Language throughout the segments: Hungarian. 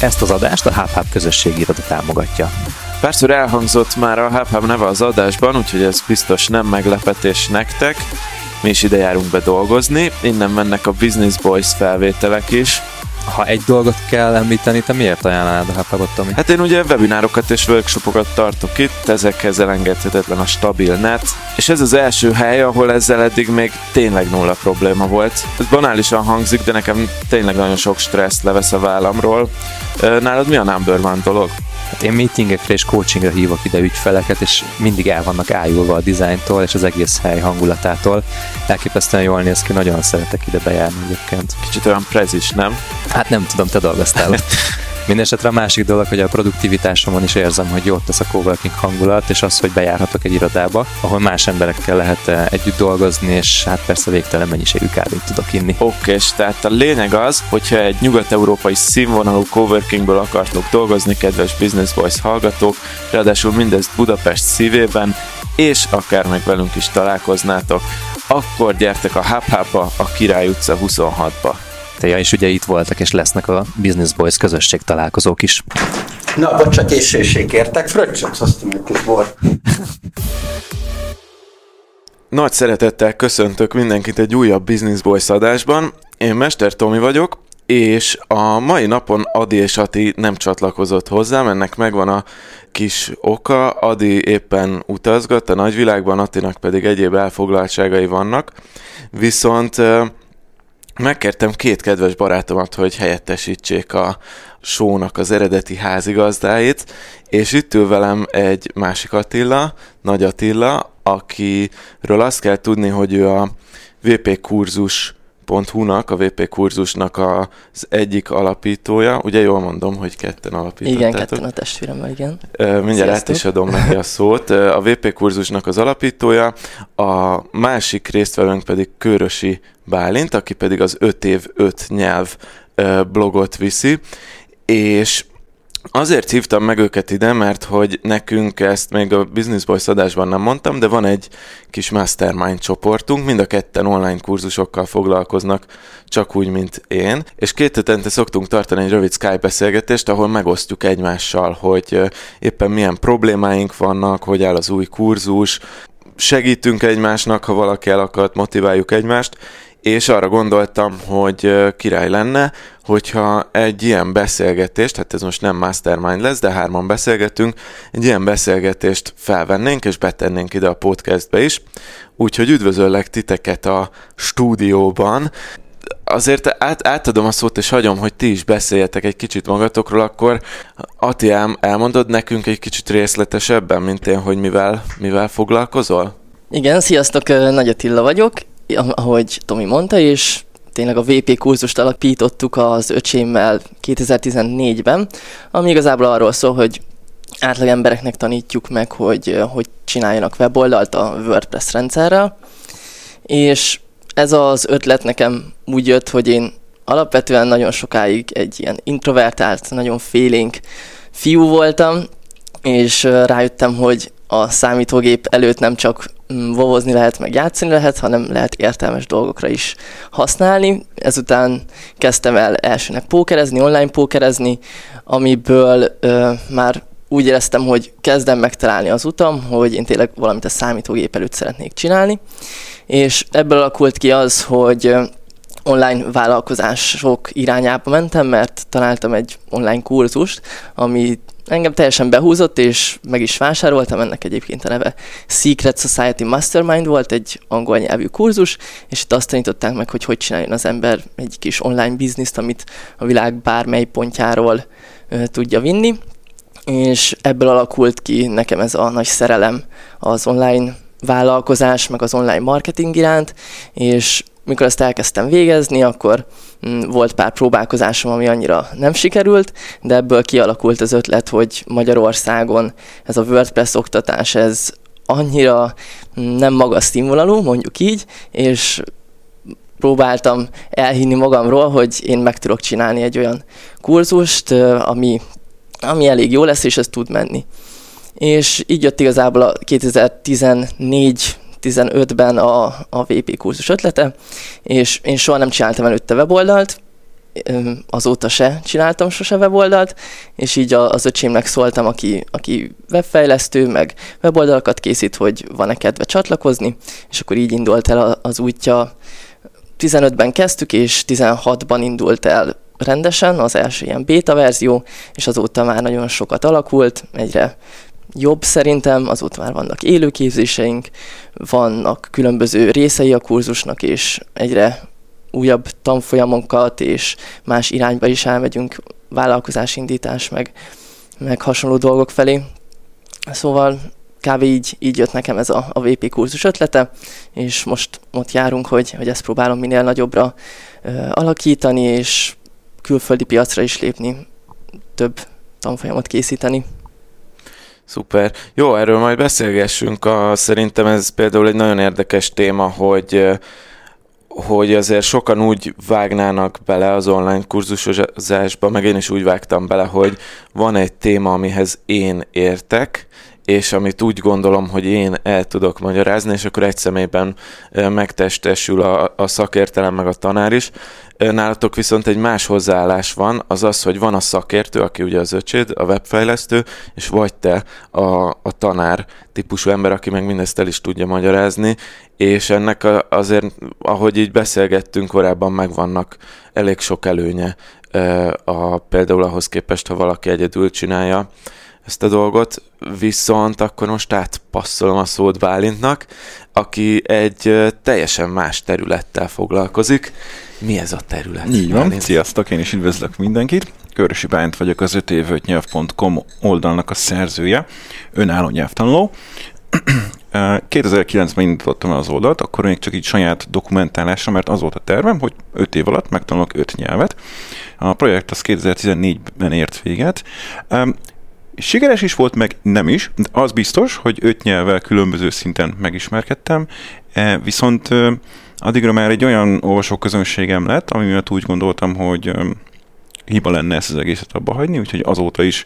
Ezt az adást a HubHub közösségi iroda támogatja. Párszor elhangzott már a HubHub neve az adásban, úgyhogy ez biztos nem meglepetés nektek. Mi is ide járunk be dolgozni, innen mennek a Business Boys felvételek is, ha egy dolgot kell említeni, te miért ajánlanád a HubHubot, Tomi? Hát én ugye webinárokat és workshopokat tartok itt, ezekhez elengedhetetlen a stabil net, és ez az első hely, ahol ezzel eddig még tényleg nulla probléma volt. Ez banálisan hangzik, de nekem tényleg nagyon sok stresszt levesz a vállamról. Nálad mi a number one dolog? Hát én meetingekre és coachingra hívok ide ügyfeleket, és mindig el vannak ájulva a dizájntól és az egész hely hangulatától. Elképesztően jól néz ki, nagyon szeretek ide bejárni egyébként. Kicsit olyan prezis, nem? Hát nem tudom, te dolgoztál Mindenesetre a másik dolog, hogy a produktivitásomon is érzem, hogy jót tesz a coworking hangulat, és az, hogy bejárhatok egy irodába, ahol más emberekkel lehet eh, együtt dolgozni, és hát persze végtelen mennyiségű kávét tudok inni. Oké, és tehát a lényeg az, hogyha egy nyugat-európai színvonalú coworkingből akartok dolgozni, kedves Business Boys hallgatók, ráadásul mindezt Budapest szívében, és akár meg velünk is találkoznátok, akkor gyertek a hub a Király utca 26-ba. Ja, és ugye itt voltak, és lesznek a Business Boys közösség találkozók is. Na, bocs, csak késéség kértek, fröccsöt hoztam egy kis bor. Nagy szeretettel köszöntök mindenkit egy újabb Business Boys adásban. Én Mester Tomi vagyok, és a mai napon Adi és Ati nem csatlakozott hozzám, ennek megvan a kis oka. Adi éppen utazgat a nagyvilágban, Atinak pedig egyéb elfoglaltságai vannak. Viszont megkértem két kedves barátomat, hogy helyettesítsék a sónak az eredeti házigazdáit, és itt ül velem egy másik Attila, Nagy Attila, akiről azt kell tudni, hogy ő a VP kurzus nak a VP kurzusnak az egyik alapítója. Ugye jól mondom, hogy ketten alapítottátok. Igen, ketten a testvéremmel, igen. Mindjárt Sziasztok. át is adom neki a szót. A VP kurzusnak az alapítója, a másik résztvevőnk pedig Körösi Bálint, aki pedig az 5 év 5 nyelv blogot viszi, és Azért hívtam meg őket ide, mert hogy nekünk ezt még a Business Boys adásban nem mondtam, de van egy kis mastermind csoportunk, mind a ketten online kurzusokkal foglalkoznak, csak úgy, mint én, és két hetente szoktunk tartani egy rövid Skype beszélgetést, ahol megosztjuk egymással, hogy éppen milyen problémáink vannak, hogy áll az új kurzus, segítünk egymásnak, ha valaki elakadt, motiváljuk egymást, és arra gondoltam, hogy király lenne, hogyha egy ilyen beszélgetést, hát ez most nem mastermind lesz, de hárman beszélgetünk, egy ilyen beszélgetést felvennénk és betennénk ide a podcastbe is. Úgyhogy üdvözöllek titeket a stúdióban. Azért át, átadom a szót, és hagyom, hogy ti is beszéljetek egy kicsit magatokról, akkor Ati, elmondod nekünk egy kicsit részletesebben, mint én, hogy mivel, mivel foglalkozol? Igen, sziasztok, Nagy Attila vagyok, ahogy Tomi mondta, és tényleg a VP kurzust alapítottuk az öcsémmel 2014-ben, ami igazából arról szól, hogy átlag embereknek tanítjuk meg, hogy hogy csináljanak weboldalt a WordPress rendszerrel, és ez az ötlet nekem úgy jött, hogy én alapvetően nagyon sokáig egy ilyen introvertált, nagyon félénk fiú voltam, és rájöttem, hogy a számítógép előtt nem csak mm, vovozni lehet, meg játszani lehet, hanem lehet értelmes dolgokra is használni. Ezután kezdtem el elsőnek pókerezni, online pókerezni, amiből ö, már úgy éreztem, hogy kezdem megtalálni az utam, hogy én tényleg valamit a számítógép előtt szeretnék csinálni. És ebből alakult ki az, hogy online vállalkozások irányába mentem, mert találtam egy online kurzust, ami engem teljesen behúzott, és meg is vásároltam, ennek egyébként a neve Secret Society Mastermind volt, egy angol nyelvű kurzus, és itt azt tanították meg, hogy hogy csináljon az ember egy kis online bizniszt, amit a világ bármely pontjáról ö, tudja vinni, és ebből alakult ki nekem ez a nagy szerelem az online vállalkozás, meg az online marketing iránt, és mikor ezt elkezdtem végezni, akkor mm, volt pár próbálkozásom, ami annyira nem sikerült, de ebből kialakult az ötlet, hogy Magyarországon ez a WordPress oktatás, ez annyira mm, nem magas színvonalú, mondjuk így, és próbáltam elhinni magamról, hogy én meg tudok csinálni egy olyan kurzust, ami, ami elég jó lesz, és ez tud menni. És így jött igazából a 2014 2015-ben a, a VP kurzus ötlete, és én soha nem csináltam előtte weboldalt, azóta se csináltam sose weboldalt, és így az öcsémnek szóltam, aki, aki webfejlesztő, meg weboldalakat készít, hogy van-e kedve csatlakozni, és akkor így indult el az útja. 15-ben kezdtük, és 16-ban indult el rendesen az első ilyen beta verzió, és azóta már nagyon sokat alakult, egyre jobb szerintem, azóta már vannak élőképzéseink, vannak különböző részei a kurzusnak, és egyre újabb tanfolyamokat és más irányba is elmegyünk, vállalkozásindítás, meg, meg hasonló dolgok felé. Szóval kb. így, így jött nekem ez a, a VP kurzus ötlete, és most ott járunk, hogy, hogy ezt próbálom minél nagyobbra ö, alakítani, és külföldi piacra is lépni, több tanfolyamot készíteni. Szuper. Jó, erről majd beszélgessünk. A, szerintem ez például egy nagyon érdekes téma, hogy hogy azért sokan úgy vágnának bele az online kurzusozásba, meg én is úgy vágtam bele, hogy van egy téma, amihez én értek, és amit úgy gondolom, hogy én el tudok magyarázni, és akkor egy személyben megtestesül a, a szakértelem meg a tanár is. Nálatok viszont egy más hozzáállás van, az az, hogy van a szakértő, aki ugye az öcséd, a webfejlesztő, és vagy te a, a tanár típusú ember, aki meg mindezt el is tudja magyarázni, és ennek a, azért, ahogy így beszélgettünk korábban, megvannak elég sok előnye a, például ahhoz képest, ha valaki egyedül csinálja ezt a dolgot, viszont akkor most átpasszolom a szót Bálintnak, aki egy teljesen más területtel foglalkozik. Mi ez a terület? Így van, Bálint? sziasztok, én is üdvözlök mindenkit. Körösi Bálint vagyok az 5 év oldalnak a szerzője, önálló nyelvtanuló. 2009-ben indítottam az oldalt, akkor még csak így saját dokumentálásra, mert az volt a tervem, hogy 5 év alatt megtanulok 5 nyelvet. A projekt az 2014-ben ért véget. Sikeres is volt, meg nem is, de az biztos, hogy öt nyelvvel különböző szinten megismerkedtem, e, viszont addigra már egy olyan olvasóközönségem lett, ami miatt úgy gondoltam, hogy hiba lenne ezt az egészet abba hagyni, úgyhogy azóta is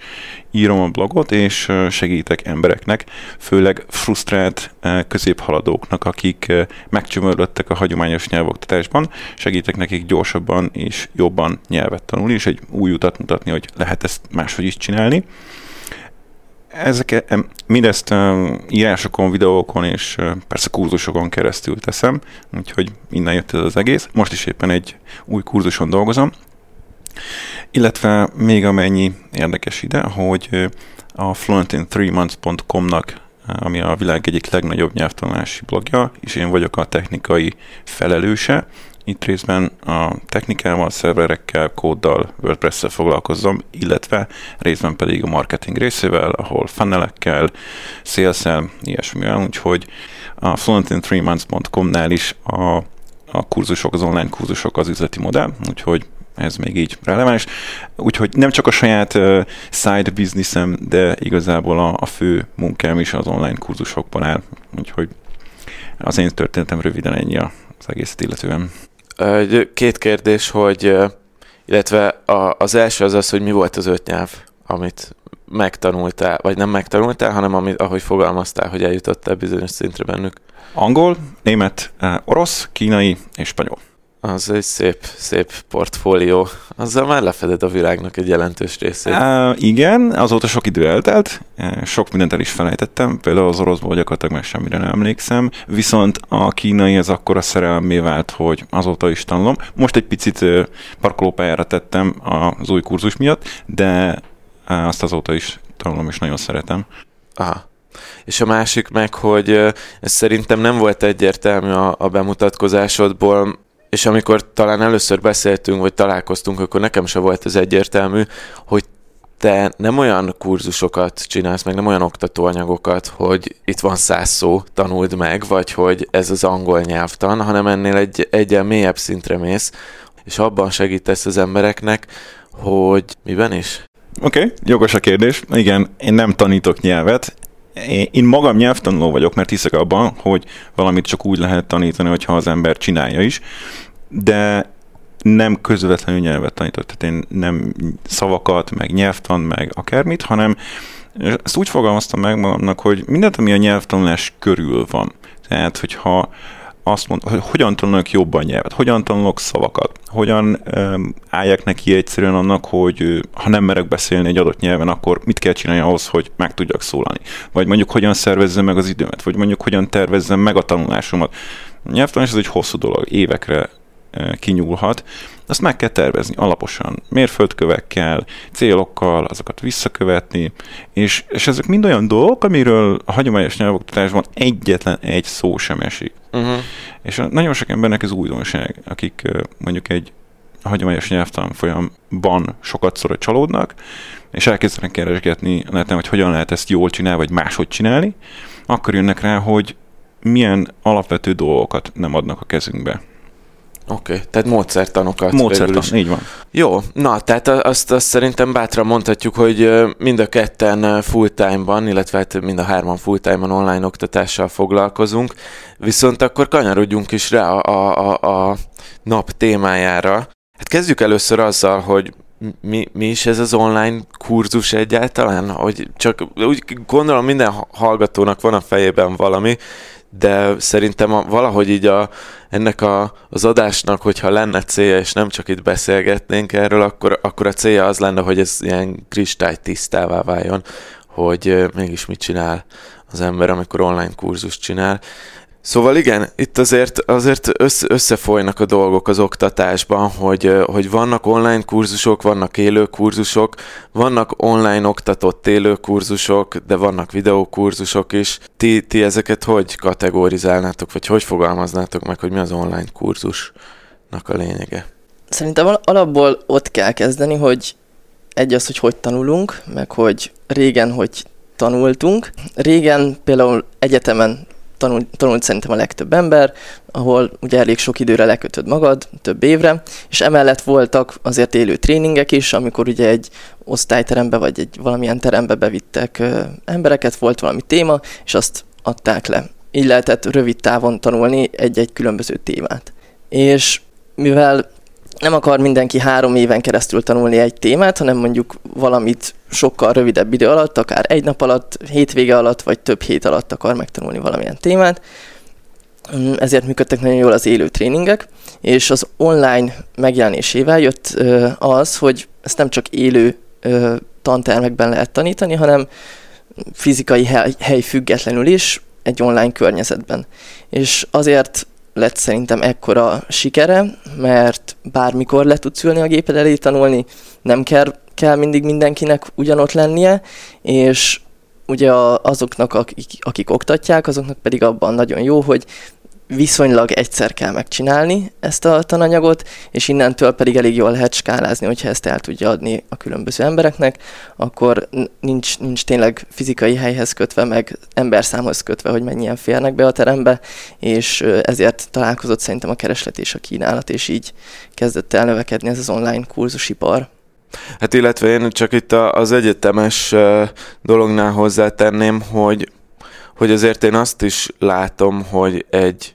írom a blogot, és segítek embereknek, főleg frusztrált középhaladóknak, akik megcsömörlöttek a hagyományos nyelvoktatásban, segítek nekik gyorsabban és jobban nyelvet tanulni, és egy új utat mutatni, hogy lehet ezt máshogy is csinálni ezek, mindezt írásokon, videókon és persze kurzusokon keresztül teszem, úgyhogy innen jött ez az egész. Most is éppen egy új kurzuson dolgozom, illetve még amennyi érdekes ide, hogy a fluentin3months.com-nak ami a világ egyik legnagyobb nyelvtanulási blogja, és én vagyok a technikai felelőse, itt részben a technikával, szerverekkel, kóddal, WordPress-szel foglalkozom, illetve részben pedig a marketing részével, ahol funnelekkel, sales-el, ilyesmivel, úgyhogy a fluentin3months.com-nál is a, a kurzusok, az online kurzusok az üzleti modell, úgyhogy ez még így releváns. Úgyhogy nem csak a saját uh, side businessem, de igazából a, a fő munkám is az online kurzusokban áll. Úgyhogy az én történetem röviden ennyi az egészet illetően. Két kérdés, hogy illetve a, az első az az, hogy mi volt az öt nyelv, amit megtanultál, vagy nem megtanultál, hanem amit, ahogy fogalmaztál, hogy eljutottál bizonyos szintre bennük. Angol, német, orosz, kínai és spanyol. Az egy szép, szép portfólió. Azzal már lefeded a világnak egy jelentős részét. Uh, igen, azóta sok idő eltelt, sok mindent el is felejtettem, például az oroszból gyakorlatilag meg semmire nem emlékszem, viszont a kínai az akkor a szerelmé vált, hogy azóta is tanulom. Most egy picit parkolópályára tettem az új kurzus miatt, de azt azóta is tanulom, és nagyon szeretem. Aha. És a másik meg, hogy ez szerintem nem volt egyértelmű a, a bemutatkozásodból, és amikor talán először beszéltünk, vagy találkoztunk, akkor nekem se volt ez egyértelmű, hogy te nem olyan kurzusokat csinálsz, meg nem olyan oktatóanyagokat, hogy itt van száz szó, tanuld meg, vagy hogy ez az angol nyelvtan, hanem ennél egy egyen mélyebb szintre mész, és abban segítesz az embereknek, hogy miben is? Oké, okay, jogos a kérdés. Igen, én nem tanítok nyelvet, én magam nyelvtanuló vagyok, mert hiszek abban, hogy valamit csak úgy lehet tanítani, hogyha az ember csinálja is, de nem közvetlenül nyelvet tanítok, tehát én nem szavakat, meg nyelvtan, meg akármit, hanem ezt úgy fogalmaztam meg magamnak, hogy mindent, ami a nyelvtanulás körül van. Tehát, hogyha azt mond, hogy hogyan tanulnak jobban nyelvet, hogyan tanulok szavakat, hogyan um, álljak neki egyszerűen annak, hogy ha nem merek beszélni egy adott nyelven, akkor mit kell csinálni ahhoz, hogy meg tudjak szólalni. Vagy mondjuk hogyan szervezzem meg az időmet, vagy mondjuk hogyan tervezzem meg a tanulásomat. Nyelvtanulás ez egy hosszú dolog, évekre kinyúlhat, azt meg kell tervezni alaposan, mérföldkövekkel, célokkal, azokat visszakövetni, és, és ezek mind olyan dolgok, amiről a hagyományos nyelvoktatásban egyetlen egy szó sem esik. Uh-huh. És nagyon sok embernek ez újdonság, akik mondjuk egy hagyományos nyelvtan folyamban sokat szor csalódnak, és elkezdenek keresgetni neten, hogy hogyan lehet ezt jól csinálni, vagy máshogy csinálni, akkor jönnek rá, hogy milyen alapvető dolgokat nem adnak a kezünkbe. Oké, okay, tehát módszertanokat. Módszertan, így van. Jó, na, tehát azt, azt szerintem bátran mondhatjuk, hogy mind a ketten full-time-ban, illetve hát mind a hárman full-time-ban online oktatással foglalkozunk, viszont akkor kanyarodjunk is rá a, a, a, a nap témájára. Hát kezdjük először azzal, hogy mi, mi is ez az online kurzus egyáltalán? Hogy csak úgy gondolom minden hallgatónak van a fejében valami, de szerintem a, valahogy így a, ennek a, az adásnak, hogyha lenne célja, és nem csak itt beszélgetnénk erről, akkor, akkor a célja az lenne, hogy ez ilyen tisztává váljon, hogy mégis mit csinál az ember, amikor online kurzus csinál. Szóval igen, itt azért, azért össze, összefolynak a dolgok az oktatásban, hogy, hogy vannak online kurzusok, vannak élő kurzusok, vannak online oktatott élő kurzusok, de vannak videókurzusok is. Ti, ti ezeket hogy kategorizálnátok, vagy hogy fogalmaznátok meg, hogy mi az online kurzusnak a lényege? Szerintem alapból ott kell kezdeni, hogy egy az, hogy hogy tanulunk, meg hogy régen hogy tanultunk. Régen például egyetemen tanult, tanult szerintem a legtöbb ember, ahol ugye elég sok időre lekötöd magad, több évre, és emellett voltak azért élő tréningek is, amikor ugye egy osztályterembe vagy egy valamilyen terembe bevittek ö, embereket, volt valami téma, és azt adták le. Így lehetett rövid távon tanulni egy-egy különböző témát. És mivel nem akar mindenki három éven keresztül tanulni egy témát, hanem mondjuk valamit sokkal rövidebb idő alatt, akár egy nap alatt, hétvége alatt, vagy több hét alatt akar megtanulni valamilyen témát. Mm, ezért működtek nagyon jól az élő tréningek, és az online megjelenésével jött az, hogy ezt nem csak élő tantermekben lehet tanítani, hanem fizikai hely, függetlenül is egy online környezetben. És azért lett szerintem ekkora sikere, mert bármikor le tudsz ülni a géped elé tanulni, nem kell, kell mindig mindenkinek ugyanott lennie, és ugye azoknak, akik, akik oktatják, azoknak pedig abban nagyon jó, hogy viszonylag egyszer kell megcsinálni ezt a tananyagot, és innentől pedig elég jól lehet skálázni, hogyha ezt el tudja adni a különböző embereknek, akkor nincs, nincs tényleg fizikai helyhez kötve, meg emberszámhoz kötve, hogy mennyien férnek be a terembe, és ezért találkozott szerintem a kereslet és a kínálat, és így kezdett el növekedni ez az online kurzusipar. Hát illetve én csak itt az egyetemes dolognál hozzátenném, hogy hogy azért én azt is látom, hogy egy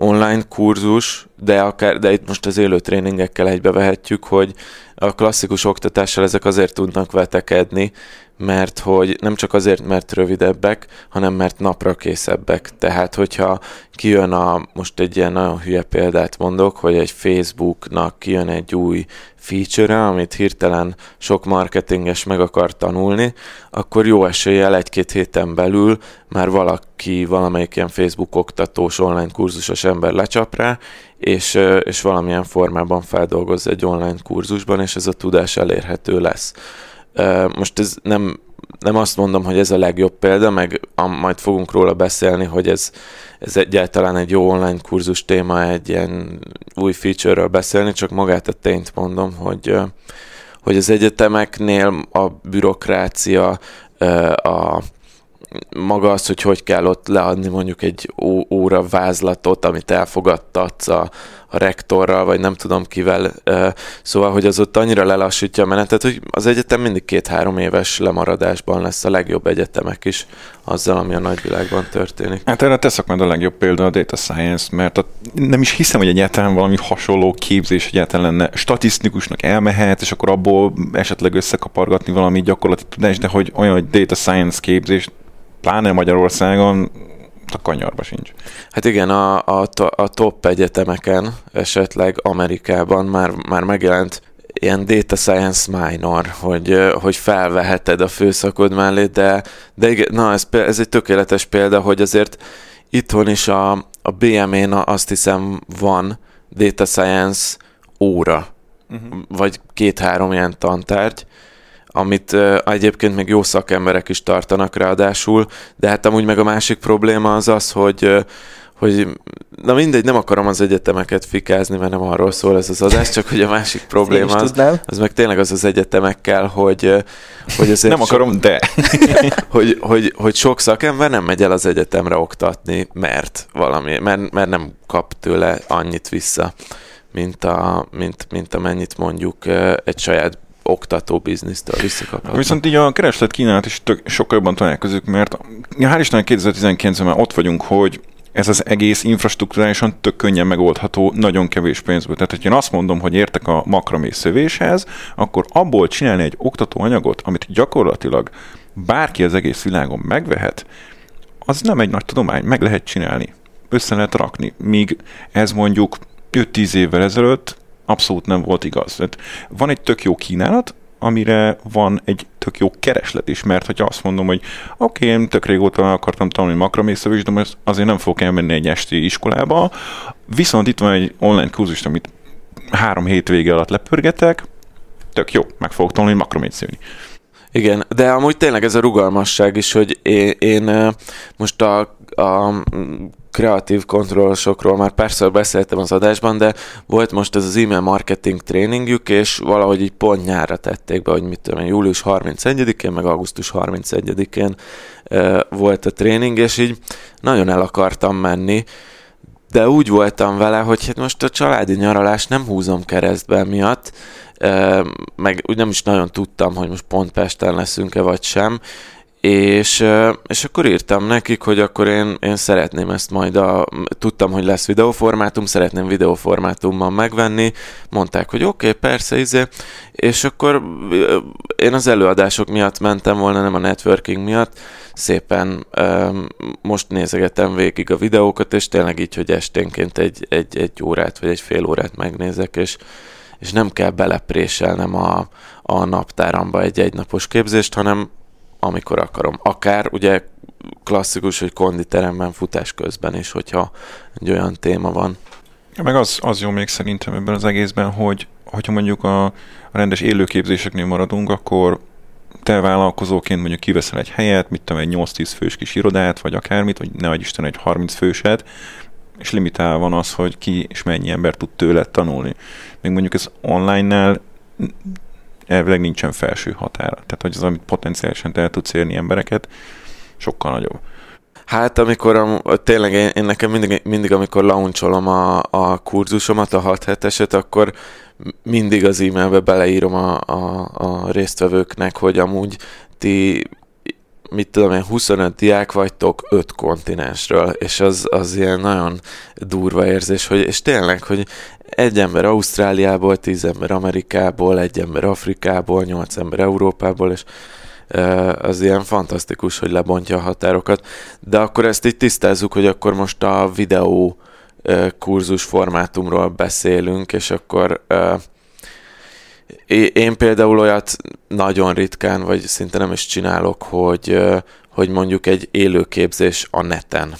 online kurzus, de, akár, de itt most az élő tréningekkel egybevehetjük, hogy a klasszikus oktatással ezek azért tudnak vetekedni, mert hogy nem csak azért, mert rövidebbek, hanem mert napra készebbek. Tehát, hogyha kijön a, most egy ilyen nagyon hülye példát mondok, hogy egy Facebooknak kijön egy új feature amit hirtelen sok marketinges meg akar tanulni, akkor jó eséllyel egy-két héten belül már valaki, valamelyik ilyen Facebook oktatós, online kurzusos ember lecsap rá, és, és valamilyen formában feldolgoz egy online kurzusban, és ez a tudás elérhető lesz. Most ez nem, nem azt mondom, hogy ez a legjobb példa, meg a, majd fogunk róla beszélni, hogy ez, ez egyáltalán egy jó online kurzus téma, egy ilyen új feature-ről beszélni, csak magát a tényt mondom, hogy, hogy az egyetemeknél a bürokrácia, a maga az, hogy hogy kell ott leadni mondjuk egy óra vázlatot, amit elfogadtatsz a, a rektorral, vagy nem tudom kivel. Szóval, hogy az ott annyira lelassítja a menetet, hogy az egyetem mindig két-három éves lemaradásban lesz a legjobb egyetemek is azzal, ami a nagyvilágban történik. Hát erre teszek majd a legjobb példa a data science, mert a, nem is hiszem, hogy egyáltalán valami hasonló képzés egyáltalán lenne. Statisztikusnak elmehet, és akkor abból esetleg összekapargatni valami gyakorlati tudást, de hogy olyan, hogy data science képzés, pláne Magyarországon a kanyarba sincs. Hát igen, a, a, a top egyetemeken, esetleg Amerikában már, már megjelent ilyen data science minor, hogy, hogy felveheted a főszakod mellé, de, de igen, na ez, ez egy tökéletes példa, hogy azért itthon is a, a BME-n azt hiszem van data science óra, uh-huh. vagy két-három ilyen tantárgy, amit uh, egyébként még jó szakemberek is tartanak ráadásul, de hát amúgy meg a másik probléma az az, hogy uh, hogy na mindegy, nem akarom az egyetemeket fikázni, mert nem arról szól ez az adás, csak hogy a másik probléma az, az meg tényleg az az egyetemekkel, hogy, hogy azért Nem akarom, so, de. hogy, hogy, hogy sok szakember nem megy el az egyetemre oktatni, mert valami, mert, mert nem kap tőle annyit vissza, mint, a, mint, mint amennyit mondjuk egy saját oktató biznisztől visszakaphatnak. Viszont így a kereslet kínálat is tök, sokkal jobban találkozik, mert hál' Istennek 2019-ben már ott vagyunk, hogy ez az egész infrastruktúrálisan tök könnyen megoldható, nagyon kevés pénzből. Tehát, hogyha én azt mondom, hogy értek a makramé szövéshez, akkor abból csinálni egy oktatóanyagot, amit gyakorlatilag bárki az egész világon megvehet, az nem egy nagy tudomány, meg lehet csinálni. Össze lehet rakni. Míg ez mondjuk 5-10 évvel ezelőtt abszolút nem volt igaz. Tehát van egy tök jó kínálat, amire van egy tök jó kereslet is, mert hogyha azt mondom, hogy oké, okay, én tök régóta akartam tanulni makramészövést, de most azért nem fogok elmenni egy esti iskolába, viszont itt van egy online kurzus, amit három hétvége alatt lepörgetek, tök jó, meg fogok tanulni makromészőni. Igen, de amúgy tényleg ez a rugalmasság is, hogy én, én most a, a kreatív kontrollosokról már persze beszéltem az adásban, de volt most ez az e-mail marketing tréningjük, és valahogy így pont nyárra tették be, hogy mit tudom én, július 31-én, meg augusztus 31-én e, volt a tréning, és így nagyon el akartam menni, de úgy voltam vele, hogy hát most a családi nyaralás nem húzom keresztbe miatt, meg úgy nem is nagyon tudtam, hogy most pont Pesten leszünk-e vagy sem, és, és akkor írtam nekik, hogy akkor én, én szeretném ezt majd a... Tudtam, hogy lesz videóformátum, szeretném videóformátumban megvenni. Mondták, hogy oké, okay, persze, izé. És akkor én az előadások miatt mentem volna, nem a networking miatt. Szépen most nézegetem végig a videókat, és tényleg így, hogy esténként egy, egy, egy órát vagy egy fél órát megnézek, és, és nem kell belepréselnem a, a naptáramba egy egynapos képzést, hanem amikor akarom. Akár ugye klasszikus, hogy konditeremben futás közben is, hogyha egy olyan téma van. Meg az, az jó még szerintem ebben az egészben, hogy hogyha mondjuk a, a rendes élőképzéseknél maradunk, akkor te vállalkozóként mondjuk kiveszel egy helyet, mit tudom, egy 8-10 fős kis irodát, vagy akármit, vagy ne Isten egy 30 főset, és limitálva van az, hogy ki és mennyi ember tud tőle tanulni. Még mondjuk ez online-nál elvileg nincsen felső határa. Tehát, hogy az, amit potenciálisan te el tudsz érni embereket, sokkal nagyobb. Hát amikor a, tényleg én, én nekem mindig, mindig amikor launcholom a, a kurzusomat, a 6 heteset, akkor mindig az e-mailbe beleírom a, a, a résztvevőknek, hogy amúgy ti mit tudom én, 25 diák vagytok 5 kontinensről, és az, az ilyen nagyon durva érzés, hogy, és tényleg, hogy egy ember Ausztráliából, 10 ember Amerikából, egy ember Afrikából, 8 ember Európából, és az ilyen fantasztikus, hogy lebontja a határokat. De akkor ezt így tisztázzuk, hogy akkor most a videó kurzus formátumról beszélünk, és akkor én például olyat nagyon ritkán, vagy szinte nem is csinálok, hogy, hogy mondjuk egy élőképzés a neten.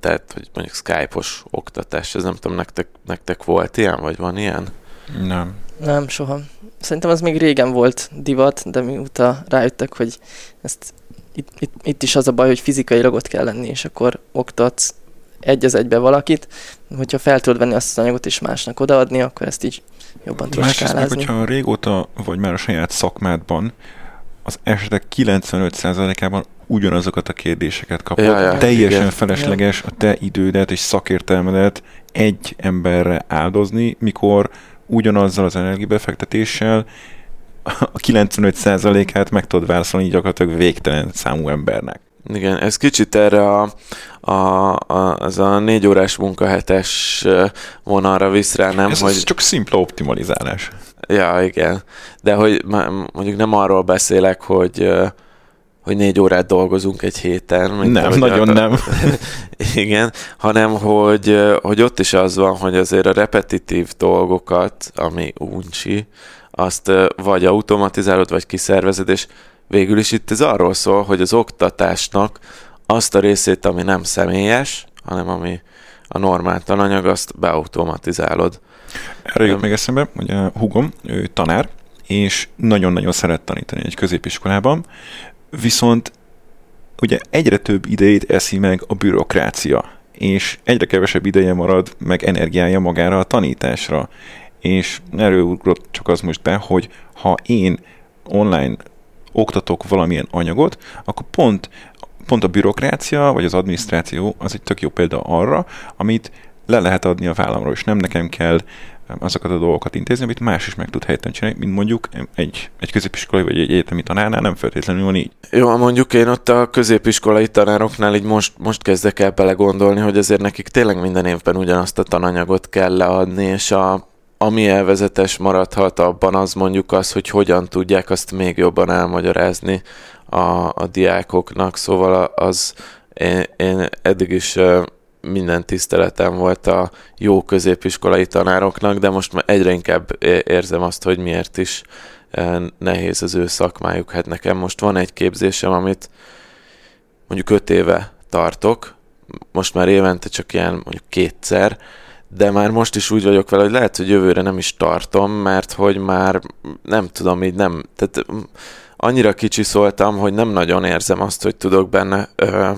Tehát, hogy mondjuk Skype-os oktatás, ez nem tudom, nektek, nektek volt ilyen, vagy van ilyen? Nem. Nem, soha. Szerintem az még régen volt divat, de mióta rájöttek, hogy ezt itt, itt, itt is az a baj, hogy fizikailag ott kell lenni, és akkor oktatsz egy az egybe valakit, hogyha fel tudod venni azt az anyagot és másnak odaadni, akkor ezt így jobban tudod Másrészt meg, hogyha régóta vagy már a saját szakmádban, az esetek 95%-ában ugyanazokat a kérdéseket kapod. Ja, ja, Teljesen igen. felesleges a te idődet és szakértelmedet egy emberre áldozni, mikor ugyanazzal az energiabefektetéssel a 95%-át meg tudod válaszolni gyakorlatilag végtelen számú embernek. Igen, ez kicsit erre a, a, a, az a négy órás munkahetes vonalra visz rá, nem? Ez, hogy... ez csak szimpla optimalizálás. Ja, igen. De hogy mondjuk nem arról beszélek, hogy hogy négy órát dolgozunk egy héten. mint Nem, ahogy nagyon a, nem. Igen, hanem hogy, hogy ott is az van, hogy azért a repetitív dolgokat, ami uncsi, azt vagy automatizálod, vagy kiszervezed, és végül is itt ez arról szól, hogy az oktatásnak azt a részét, ami nem személyes, hanem ami a normál tananyag, azt beautomatizálod. Erre jut még eszembe, hogy a hugom, ő tanár, és nagyon-nagyon szeret tanítani egy középiskolában, viszont ugye egyre több idejét eszi meg a bürokrácia, és egyre kevesebb ideje marad, meg energiája magára a tanításra. És erről csak az most be, hogy ha én online oktatok valamilyen anyagot, akkor pont, pont a bürokrácia, vagy az adminisztráció az egy tök jó példa arra, amit le lehet adni a vállamról, és nem nekem kell azokat a dolgokat intézni, amit más is meg tud helyetten csinálni, mint mondjuk egy, egy középiskolai vagy egy egyetemi tanárnál nem feltétlenül van így. Jó, mondjuk én ott a középiskolai tanároknál így most, most kezdek el belegondolni, hogy azért nekik tényleg minden évben ugyanazt a tananyagot kell leadni, és a, ami elvezetes maradhat abban az mondjuk az, hogy hogyan tudják azt még jobban elmagyarázni a, a diákoknak, szóval az én, én eddig is minden tiszteletem volt a jó középiskolai tanároknak, de most már egyre inkább érzem azt, hogy miért is nehéz az ő szakmájuk. Hát nekem most van egy képzésem, amit mondjuk öt éve tartok, most már évente csak ilyen mondjuk kétszer, de már most is úgy vagyok vele, hogy lehet, hogy jövőre nem is tartom, mert hogy már nem tudom, így nem, tehát annyira kicsi szóltam, hogy nem nagyon érzem azt, hogy tudok benne ö,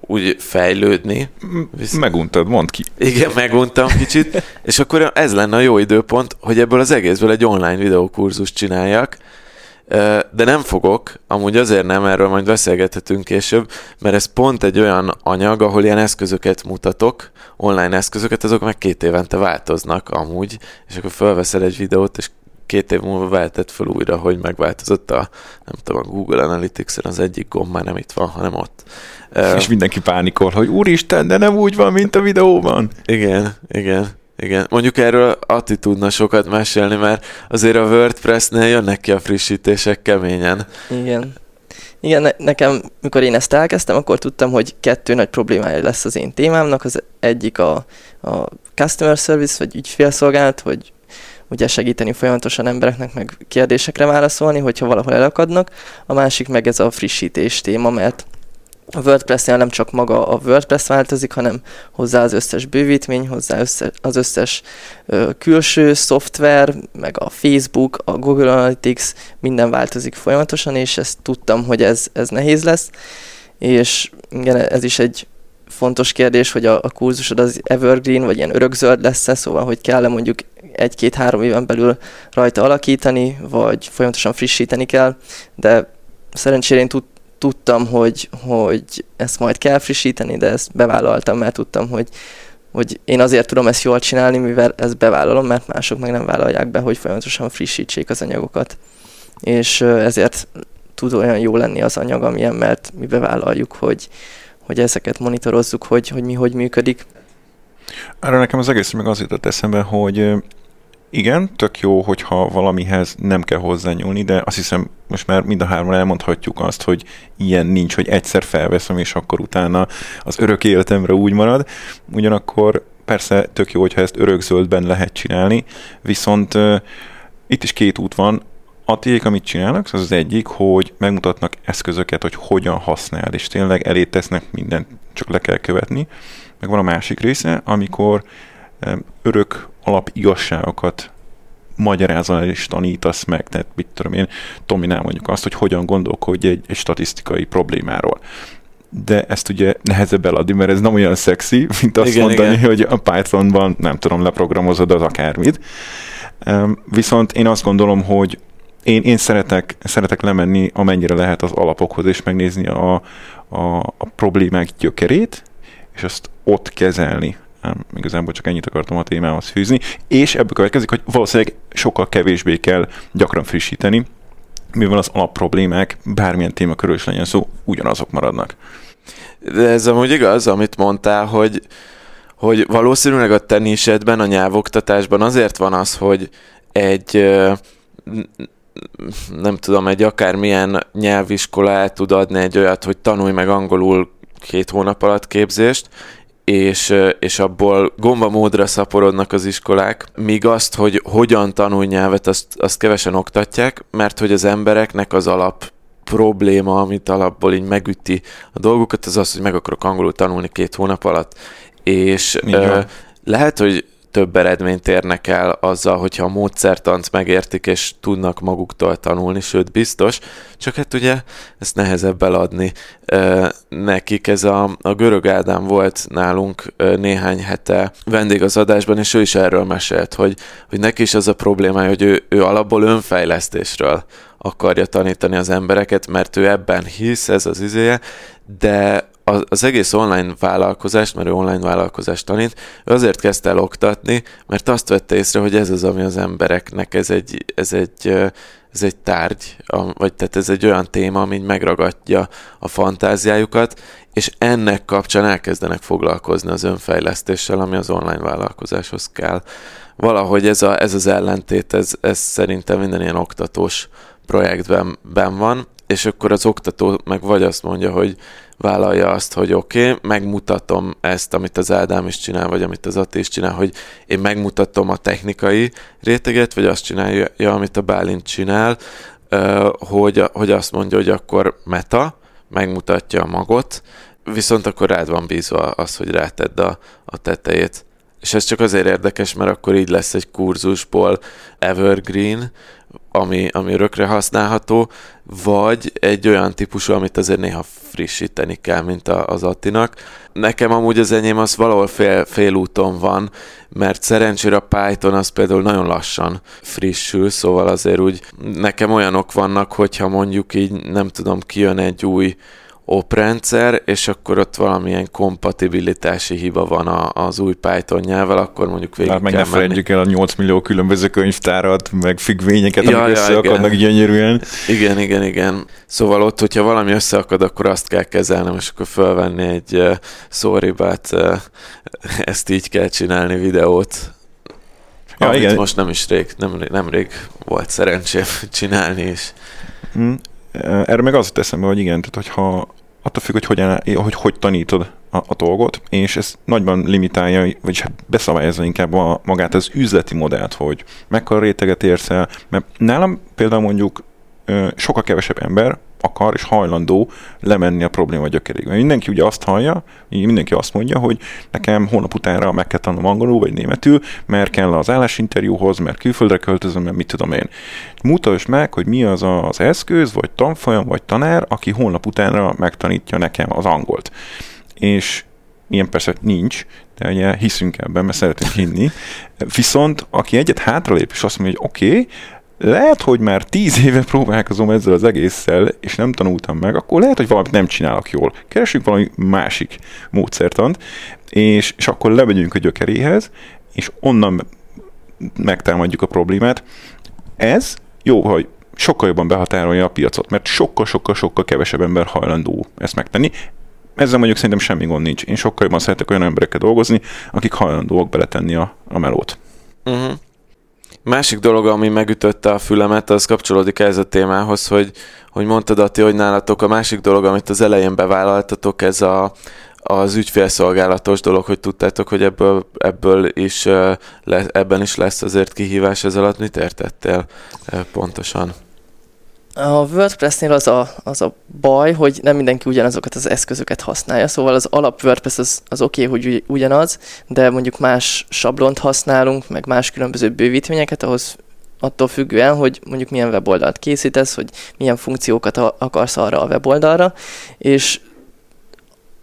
úgy fejlődni. Visz... Meguntad, mondd ki. Igen, meguntam kicsit, és akkor ez lenne a jó időpont, hogy ebből az egészből egy online videókurzus csináljak, de nem fogok, amúgy azért nem, erről majd beszélgethetünk később, mert ez pont egy olyan anyag, ahol ilyen eszközöket mutatok, online eszközöket, azok meg két évente változnak amúgy, és akkor felveszel egy videót, és két év múlva váltett fel újra, hogy megváltozott a, nem tudom, a Google Analytics-en az egyik gomb már nem itt van, hanem ott. És mindenki pánikol, hogy úristen, de nem úgy van, mint a videóban. Igen, igen. Igen, mondjuk erről Ati tudna sokat mesélni, mert azért a WordPress-nél jönnek ki a frissítések keményen. Igen. Igen, ne- nekem, mikor én ezt elkezdtem, akkor tudtam, hogy kettő nagy problémája lesz az én témámnak. Az egyik a, a customer service, vagy ügyfélszolgálat, hogy ugye segíteni folyamatosan embereknek, meg kérdésekre válaszolni, hogyha valahol elakadnak. A másik meg ez a frissítés téma, mert a WordPress-nél nem csak maga a WordPress változik, hanem hozzá az összes bővítmény, hozzá össze, az összes ö, külső szoftver, meg a Facebook, a Google Analytics, minden változik folyamatosan, és ezt tudtam, hogy ez, ez nehéz lesz, és igen, ez is egy fontos kérdés, hogy a, a kurzusod az evergreen, vagy ilyen örökzöld lesz-e, szóval, hogy kell-e mondjuk egy-két-három éven belül rajta alakítani, vagy folyamatosan frissíteni kell, de szerencsére én tud, tudtam, hogy, hogy ezt majd kell frissíteni, de ezt bevállaltam, mert tudtam, hogy, hogy én azért tudom ezt jól csinálni, mivel ezt bevállalom, mert mások meg nem vállalják be, hogy folyamatosan frissítsék az anyagokat. És ezért tud olyan jó lenni az anyag, amilyen, mert mi bevállaljuk, hogy, hogy ezeket monitorozzuk, hogy, hogy mi hogy működik. Arra nekem az egész meg az jutott eszembe, hogy igen, tök jó, hogyha valamihez nem kell hozzányúlni, de azt hiszem most már mind a hárman elmondhatjuk azt, hogy ilyen nincs, hogy egyszer felveszem, és akkor utána az örök életemre úgy marad. Ugyanakkor persze tök jó, hogyha ezt örökzöldben lehet csinálni, viszont uh, itt is két út van. A tiék, amit csinálnak, az az egyik, hogy megmutatnak eszközöket, hogy hogyan használ, és tényleg elé tesznek mindent, csak le kell követni. Meg van a másik része, amikor örök alap igazságokat magyarázol és tanítasz meg, tehát mit tudom én, Tominál mondjuk azt, hogy hogyan gondolkodj egy, egy statisztikai problémáról. De ezt ugye nehezebb eladni, mert ez nem olyan szexi, mint azt igen, mondani, igen. hogy a Pythonban nem tudom, leprogramozod az akármit. Viszont én azt gondolom, hogy én, én szeretek, szeretek lemenni amennyire lehet az alapokhoz, és megnézni a, a, a problémák gyökerét, és azt ott kezelni igazából csak ennyit akartam a témához fűzni, és ebből következik, hogy valószínűleg sokkal kevésbé kell gyakran frissíteni, mivel az alapproblémák, bármilyen téma körül is legyen szó, ugyanazok maradnak. De ez amúgy igaz, amit mondtál, hogy, hogy valószínűleg a te a nyelvoktatásban azért van az, hogy egy nem tudom, egy akármilyen nyelviskola el tud adni egy olyat, hogy tanulj meg angolul két hónap alatt képzést, és, és abból gomba módra szaporodnak az iskolák, míg azt, hogy hogyan tanulj nyelvet, azt, azt kevesen oktatják, mert hogy az embereknek az alap probléma, amit alapból így megüti a dolgokat, az az, hogy meg akarok angolul tanulni két hónap alatt. És ö, lehet, hogy több eredményt érnek el azzal, hogyha a módszertant megértik és tudnak maguktól tanulni, sőt biztos, csak hát ugye ezt nehezebb eladni e, nekik. Ez a, a görög Ádám volt nálunk e, néhány hete vendég az adásban, és ő is erről mesélt, hogy, hogy neki is az a problémája, hogy ő, ő alapból önfejlesztésről akarja tanítani az embereket, mert ő ebben hisz, ez az izéje, de az, egész online vállalkozást, mert ő online vállalkozást tanít, ő azért kezdte el oktatni, mert azt vette észre, hogy ez az, ami az embereknek, ez egy, ez egy, ez egy tárgy, vagy tehát ez egy olyan téma, ami megragadja a fantáziájukat, és ennek kapcsán elkezdenek foglalkozni az önfejlesztéssel, ami az online vállalkozáshoz kell. Valahogy ez, a, ez az ellentét, ez, ez szerintem minden ilyen oktatós projektben ben van, és akkor az oktató meg vagy azt mondja, hogy vállalja azt, hogy oké, okay, megmutatom ezt, amit az Ádám is csinál, vagy amit az Ati is csinál, hogy én megmutatom a technikai réteget, vagy azt csinálja, amit a Bálint csinál, hogy, hogy azt mondja, hogy akkor meta, megmutatja a magot, viszont akkor rád van bízva az, hogy rátedd a, a tetejét. És ez csak azért érdekes, mert akkor így lesz egy kurzusból evergreen, ami, ami örökre használható, vagy egy olyan típusú, amit azért néha frissíteni kell, mint a, az Attinak. Nekem amúgy az enyém az valahol fél, fél úton van, mert szerencsére a Python az például nagyon lassan frissül, szóval azért úgy nekem olyanok vannak, hogyha mondjuk így nem tudom, kijön egy új oprendszer, és akkor ott valamilyen kompatibilitási hiba van a, az új Python nyelvvel, akkor mondjuk végig hát meg ne felejtjük el a 8 millió különböző könyvtárat, meg függvényeket, ja, amik ja, összeakadnak igen. gyönyörűen. Igen, igen, igen. Szóval ott, hogyha valami összeakad, akkor azt kell kezelnem, és akkor felvenni egy uh, sorry, but uh, ezt így kell csinálni videót. Ja, amit igen. most nem is rég, nem, nem rég volt szerencsém csinálni is. Hmm. Erre meg az teszem hogy igen, tehát hogyha attól függ, hogy hogyan, hogy, hogy tanítod a, a dolgot, és ez nagyban limitálja, vagyis hát beszabályozza inkább a, magát az üzleti modellt, hogy mekkora réteget érsz el, mert nálam például mondjuk sokkal kevesebb ember akar és hajlandó lemenni a probléma gyökeréig. Mindenki ugye azt hallja, mindenki azt mondja, hogy nekem hónap utánra meg kell tanulnom angolul vagy németül, mert kell az állásinterjúhoz, mert külföldre költözöm, mert mit tudom én. Mutasd meg, hogy mi az az eszköz, vagy tanfolyam, vagy tanár, aki hónap utánra megtanítja nekem az angolt. És ilyen persze nincs, de ugye hiszünk ebben, mert szeretünk hinni. Viszont aki egyet hátralép, és azt mondja, hogy oké, okay, lehet, hogy már tíz éve próbálkozom ezzel az egésszel, és nem tanultam meg, akkor lehet, hogy valamit nem csinálok jól. Keresünk valami másik módszertant, és, és akkor lemegyünk a gyökeréhez, és onnan megtámadjuk a problémát. Ez jó, hogy sokkal jobban behatárolja a piacot, mert sokkal-sokkal-sokkal kevesebb ember hajlandó ezt megtenni. Ezzel mondjuk szerintem semmi gond nincs. Én sokkal jobban szeretek olyan emberekkel dolgozni, akik hajlandóak beletenni a, a melót. Uh-huh. Másik dolog, ami megütötte a fülemet, az kapcsolódik ez a témához, hogy, hogy mondtad, Ati, hogy nálatok a másik dolog, amit az elején bevállaltatok, ez a, az ügyfélszolgálatos dolog, hogy tudtátok, hogy ebből, ebből is, ebben is lesz azért kihívás ez alatt. Mit értettél pontosan? A WordPress-nél az a, az a baj, hogy nem mindenki ugyanazokat az eszközöket használja, szóval az alap WordPress az, az oké, okay, hogy ugyanaz, de mondjuk más sablont használunk, meg más különböző bővítvényeket, ahhoz attól függően, hogy mondjuk milyen weboldalt készítesz, hogy milyen funkciókat akarsz arra a weboldalra, és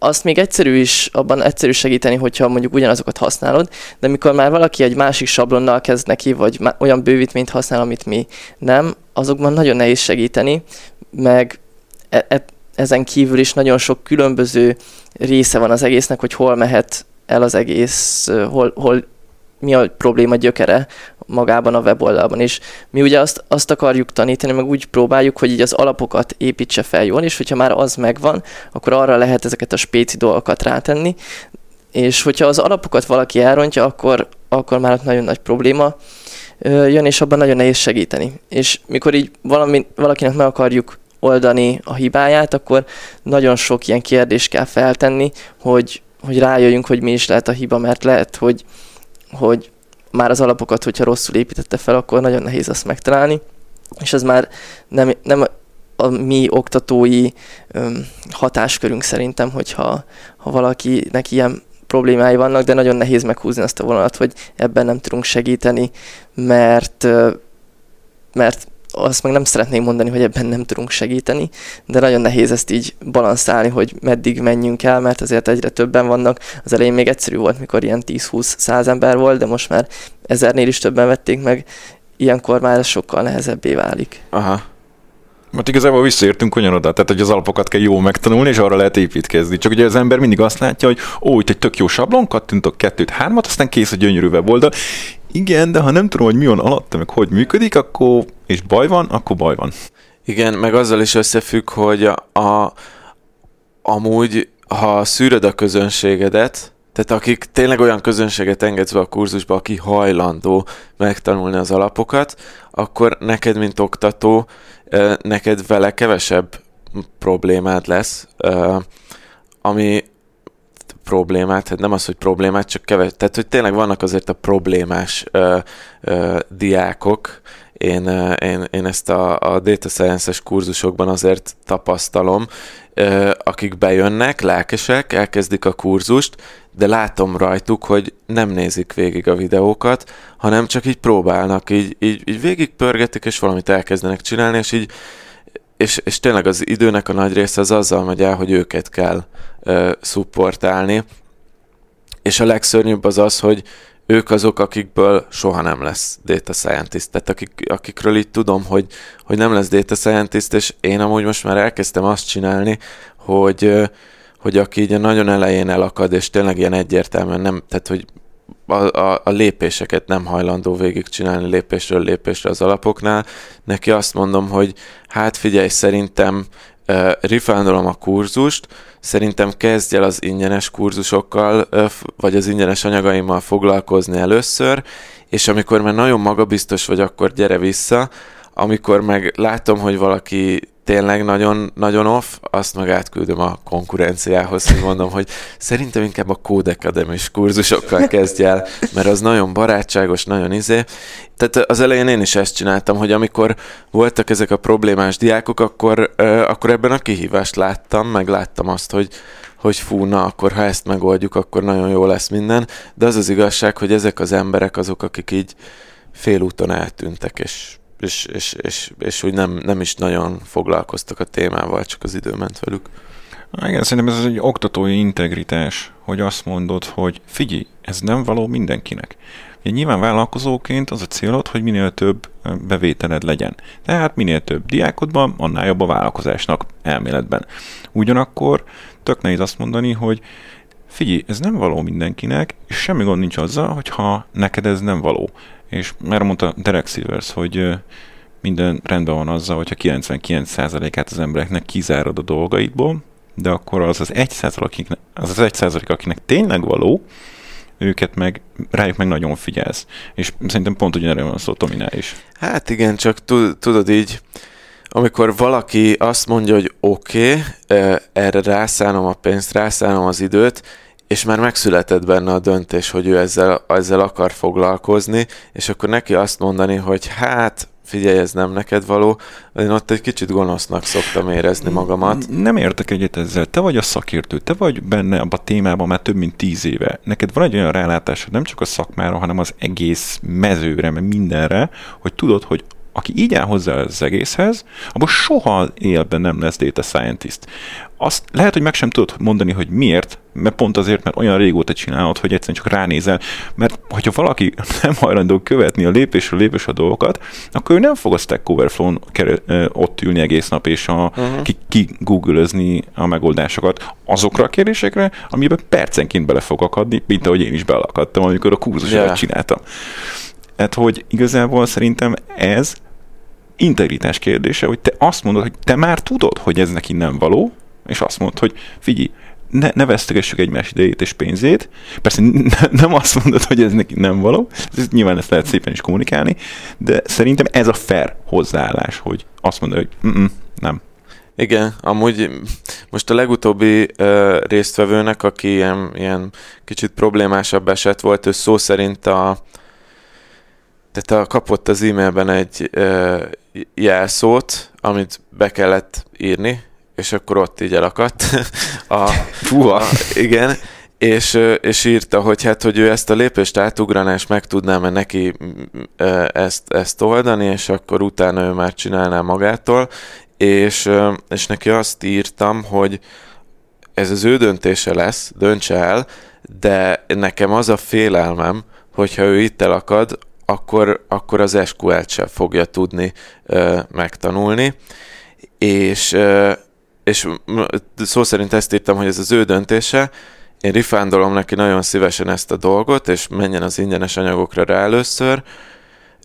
azt még egyszerű is, abban egyszerű segíteni, hogyha mondjuk ugyanazokat használod, de mikor már valaki egy másik sablonnal kezd neki, vagy olyan bővítményt használ, amit mi nem, azokban nagyon nehéz segíteni, meg e- e- ezen kívül is nagyon sok különböző része van az egésznek, hogy hol mehet el az egész, hol, hol mi a probléma gyökere magában a weboldalban. És mi ugye azt, azt akarjuk tanítani, meg úgy próbáljuk, hogy így az alapokat építse fel jól, és hogyha már az megvan, akkor arra lehet ezeket a spéci dolgokat rátenni, és hogyha az alapokat valaki elrontja, akkor, akkor már ott nagyon nagy probléma jön, és abban nagyon nehéz segíteni. És mikor így valami, valakinek meg akarjuk oldani a hibáját, akkor nagyon sok ilyen kérdést kell feltenni, hogy, hogy rájöjjünk, hogy mi is lehet a hiba, mert lehet, hogy, hogy már az alapokat, hogyha rosszul építette fel, akkor nagyon nehéz azt megtalálni, és ez már nem, nem a mi oktatói öm, hatáskörünk szerintem, hogyha ha valakinek ilyen problémái vannak, de nagyon nehéz meghúzni azt a vonalat, hogy ebben nem tudunk segíteni, mert mert azt meg nem szeretném mondani, hogy ebben nem tudunk segíteni, de nagyon nehéz ezt így balanszálni, hogy meddig menjünk el, mert azért egyre többen vannak. Az elején még egyszerű volt, mikor ilyen 10-20-100 ember volt, de most már ezernél is többen vették meg, ilyenkor már ez sokkal nehezebbé válik. Aha. Mert igazából visszaértünk ugyanoda, tehát hogy az alapokat kell jól megtanulni, és arra lehet építkezni. Csak ugye az ember mindig azt látja, hogy ó, itt egy tök jó sablon, kattintok kettőt, hármat, aztán kész a gyönyörű weboldal. Igen, de ha nem tudom, hogy mi van alatta, meg hogy működik, akkor, és baj van, akkor baj van. Igen, meg azzal is összefügg, hogy a, a amúgy, ha szűröd a közönségedet, tehát akik tényleg olyan közönséget engedsz be a kurzusba, aki hajlandó megtanulni az alapokat, akkor neked, mint oktató, neked vele kevesebb problémád lesz, ami problémát, hát nem az, hogy problémát, csak keves, tehát hogy tényleg vannak azért a problémás ö, ö, diákok, én, én, én ezt a, a data science-es kurzusokban azért tapasztalom, ö, akik bejönnek, lelkesek, elkezdik a kurzust, de látom rajtuk, hogy nem nézik végig a videókat, hanem csak így próbálnak, így, így, így végig pörgetik, és valamit elkezdenek csinálni, és így és, és tényleg az időnek a nagy része az azzal megy el, hogy őket kell uh, szupportálni, és a legszörnyűbb az az, hogy ők azok, akikből soha nem lesz data scientist. Tehát akik, akikről így tudom, hogy, hogy nem lesz data scientist, és én amúgy most már elkezdtem azt csinálni, hogy, hogy aki így a nagyon elején elakad, és tényleg ilyen egyértelműen nem, tehát hogy a, a, a lépéseket nem hajlandó végigcsinálni lépésről lépésre az alapoknál. Neki azt mondom, hogy hát figyelj, szerintem uh, refundolom a kurzust, szerintem kezdj el az ingyenes kurzusokkal, uh, vagy az ingyenes anyagaimmal foglalkozni először, és amikor már nagyon magabiztos vagy, akkor gyere vissza, amikor meg látom, hogy valaki tényleg nagyon, nagyon off, azt meg átküldöm a konkurenciához, hogy mondom, hogy szerintem inkább a academy kurzusokkal kezdj el, mert az nagyon barátságos, nagyon izé. Tehát az elején én is ezt csináltam, hogy amikor voltak ezek a problémás diákok, akkor, akkor ebben a kihívást láttam, meg láttam azt, hogy, hogy fú, na, akkor ha ezt megoldjuk, akkor nagyon jó lesz minden. De az az igazság, hogy ezek az emberek azok, akik így félúton eltűntek, és és, és, és, és úgy nem, nem is nagyon foglalkoztak a témával, csak az idő ment velük. Igen, szerintem ez egy oktatói integritás, hogy azt mondod, hogy figyelj, ez nem való mindenkinek. Ugye nyilván vállalkozóként az a célod, hogy minél több bevételed legyen. Tehát minél több diákodban, annál jobb a vállalkozásnak elméletben. Ugyanakkor tök nehéz azt mondani, hogy figyelj, ez nem való mindenkinek, és semmi gond nincs azzal, hogyha neked ez nem való. És már mondta Derek Silvers, hogy minden rendben van azzal, hogyha 99%-át az embereknek kizárod a dolgaidból, de akkor az az 1%, az az 1 akinek tényleg való, őket meg, rájuk meg nagyon figyelsz. És szerintem pont ugyanerről van szó Tominál is. Hát igen, csak tudod így, amikor valaki azt mondja, hogy oké, okay, erre rászánom a pénzt, rászánom az időt, és már megszületett benne a döntés, hogy ő ezzel, ezzel akar foglalkozni, és akkor neki azt mondani, hogy hát figyelj, ez nem neked való, én ott egy kicsit gonosznak szoktam érezni magamat. Nem értek egyet ezzel. Te vagy a szakértő, te vagy benne abban a témában már több mint tíz éve. Neked van egy olyan rálátásod nem csak a szakmára, hanem az egész mezőre, mert mindenre, hogy tudod, hogy aki így áll hozzá az egészhez, abban soha élben nem lesz data scientist. Azt lehet, hogy meg sem tudod mondani, hogy miért, mert pont azért, mert olyan régóta csinálod, hogy egyszerűen csak ránézel, mert hogyha valaki nem hajlandó követni a lépésről lépésre a dolgokat, akkor ő nem fog a Stack Overflow-n ott ülni egész nap, és a, uh-huh. ki, ki a megoldásokat azokra a kérdésekre, amiben percenként bele fog akadni, mint ahogy én is belakadtam, amikor a kurzusokat yeah. csináltam. Tehát, hogy igazából szerintem ez integritás kérdése, hogy te azt mondod, hogy te már tudod, hogy ez neki nem való, és azt mondod, hogy figyelj, ne, ne vesztegessük egymás idejét és pénzét. Persze ne, nem azt mondod, hogy ez neki nem való, ez, nyilván ezt lehet szépen is kommunikálni, de szerintem ez a fair hozzáállás, hogy azt mondod, hogy nem. Igen, amúgy most a legutóbbi uh, résztvevőnek, aki ilyen, ilyen kicsit problémásabb eset volt, ő szó szerint a tehát a, kapott az e-mailben egy uh, jelszót, amit be kellett írni, és akkor ott így elakadt. a, Fúha. A, igen, és, és írta, hogy hát, hogy ő ezt a lépést átugranás meg tudná mert neki ezt, ezt oldani, és akkor utána ő már csinálná magától, és, és neki azt írtam, hogy ez az ő döntése lesz, döntse el, de nekem az a félelmem, hogyha ő itt elakad, akkor, akkor az SQL-t sem fogja tudni ö, megtanulni, és, ö, és szó szerint ezt írtam, hogy ez az ő döntése, én rifándolom neki nagyon szívesen ezt a dolgot, és menjen az ingyenes anyagokra rá először,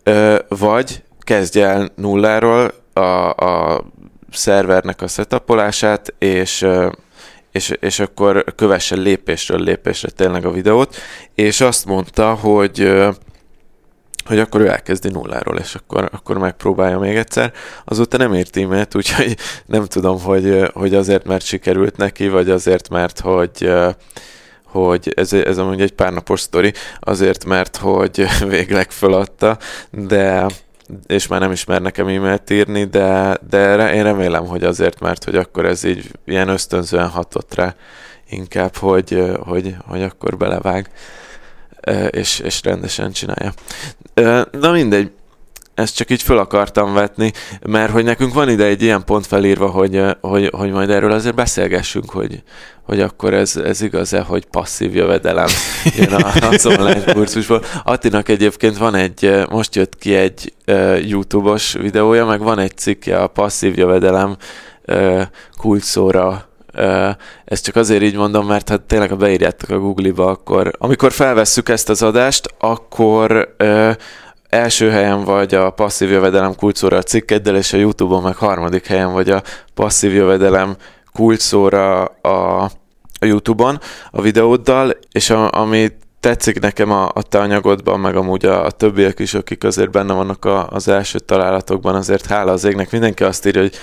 ö, vagy kezdje el nulláról a, a szervernek a setupolását, és, és, és akkor kövesse lépésről lépésre tényleg a videót, és azt mondta, hogy hogy akkor ő elkezdi nulláról, és akkor, akkor megpróbálja még egyszer. Azóta nem írt e úgyhogy nem tudom, hogy, hogy azért, mert sikerült neki, vagy azért, mert hogy hogy ez, ez amúgy egy pár napos sztori, azért, mert hogy végleg feladta, de és már nem ismer nekem e-mailt írni, de, de én remélem, hogy azért, mert hogy akkor ez így ilyen ösztönzően hatott rá inkább, hogy, hogy, hogy akkor belevág, és, és rendesen csinálja. Na mindegy, ezt csak így föl akartam vetni, mert hogy nekünk van ide egy ilyen pont felírva, hogy, hogy, hogy majd erről azért beszélgessünk, hogy, hogy akkor ez, ez igaz-e, hogy passzív jövedelem jön a, az online kurzusból. Attinak egyébként van egy, most jött ki egy YouTube-os videója, meg van egy cikkje a passzív jövedelem kulcsszóra ezt csak azért így mondom, mert hát tényleg, ha beírjátok a Google-ba, akkor amikor felvesszük ezt az adást, akkor első helyen vagy a passzív jövedelem kulcsszóra a cikkeddel, és a YouTube-on meg harmadik helyen vagy a passzív jövedelem kulcsszóra a, a YouTube-on a videóddal, és a, ami tetszik nekem a, a te anyagodban, meg amúgy a, a többiek is, akik azért benne vannak a, az első találatokban, azért hála az égnek, mindenki azt írja, hogy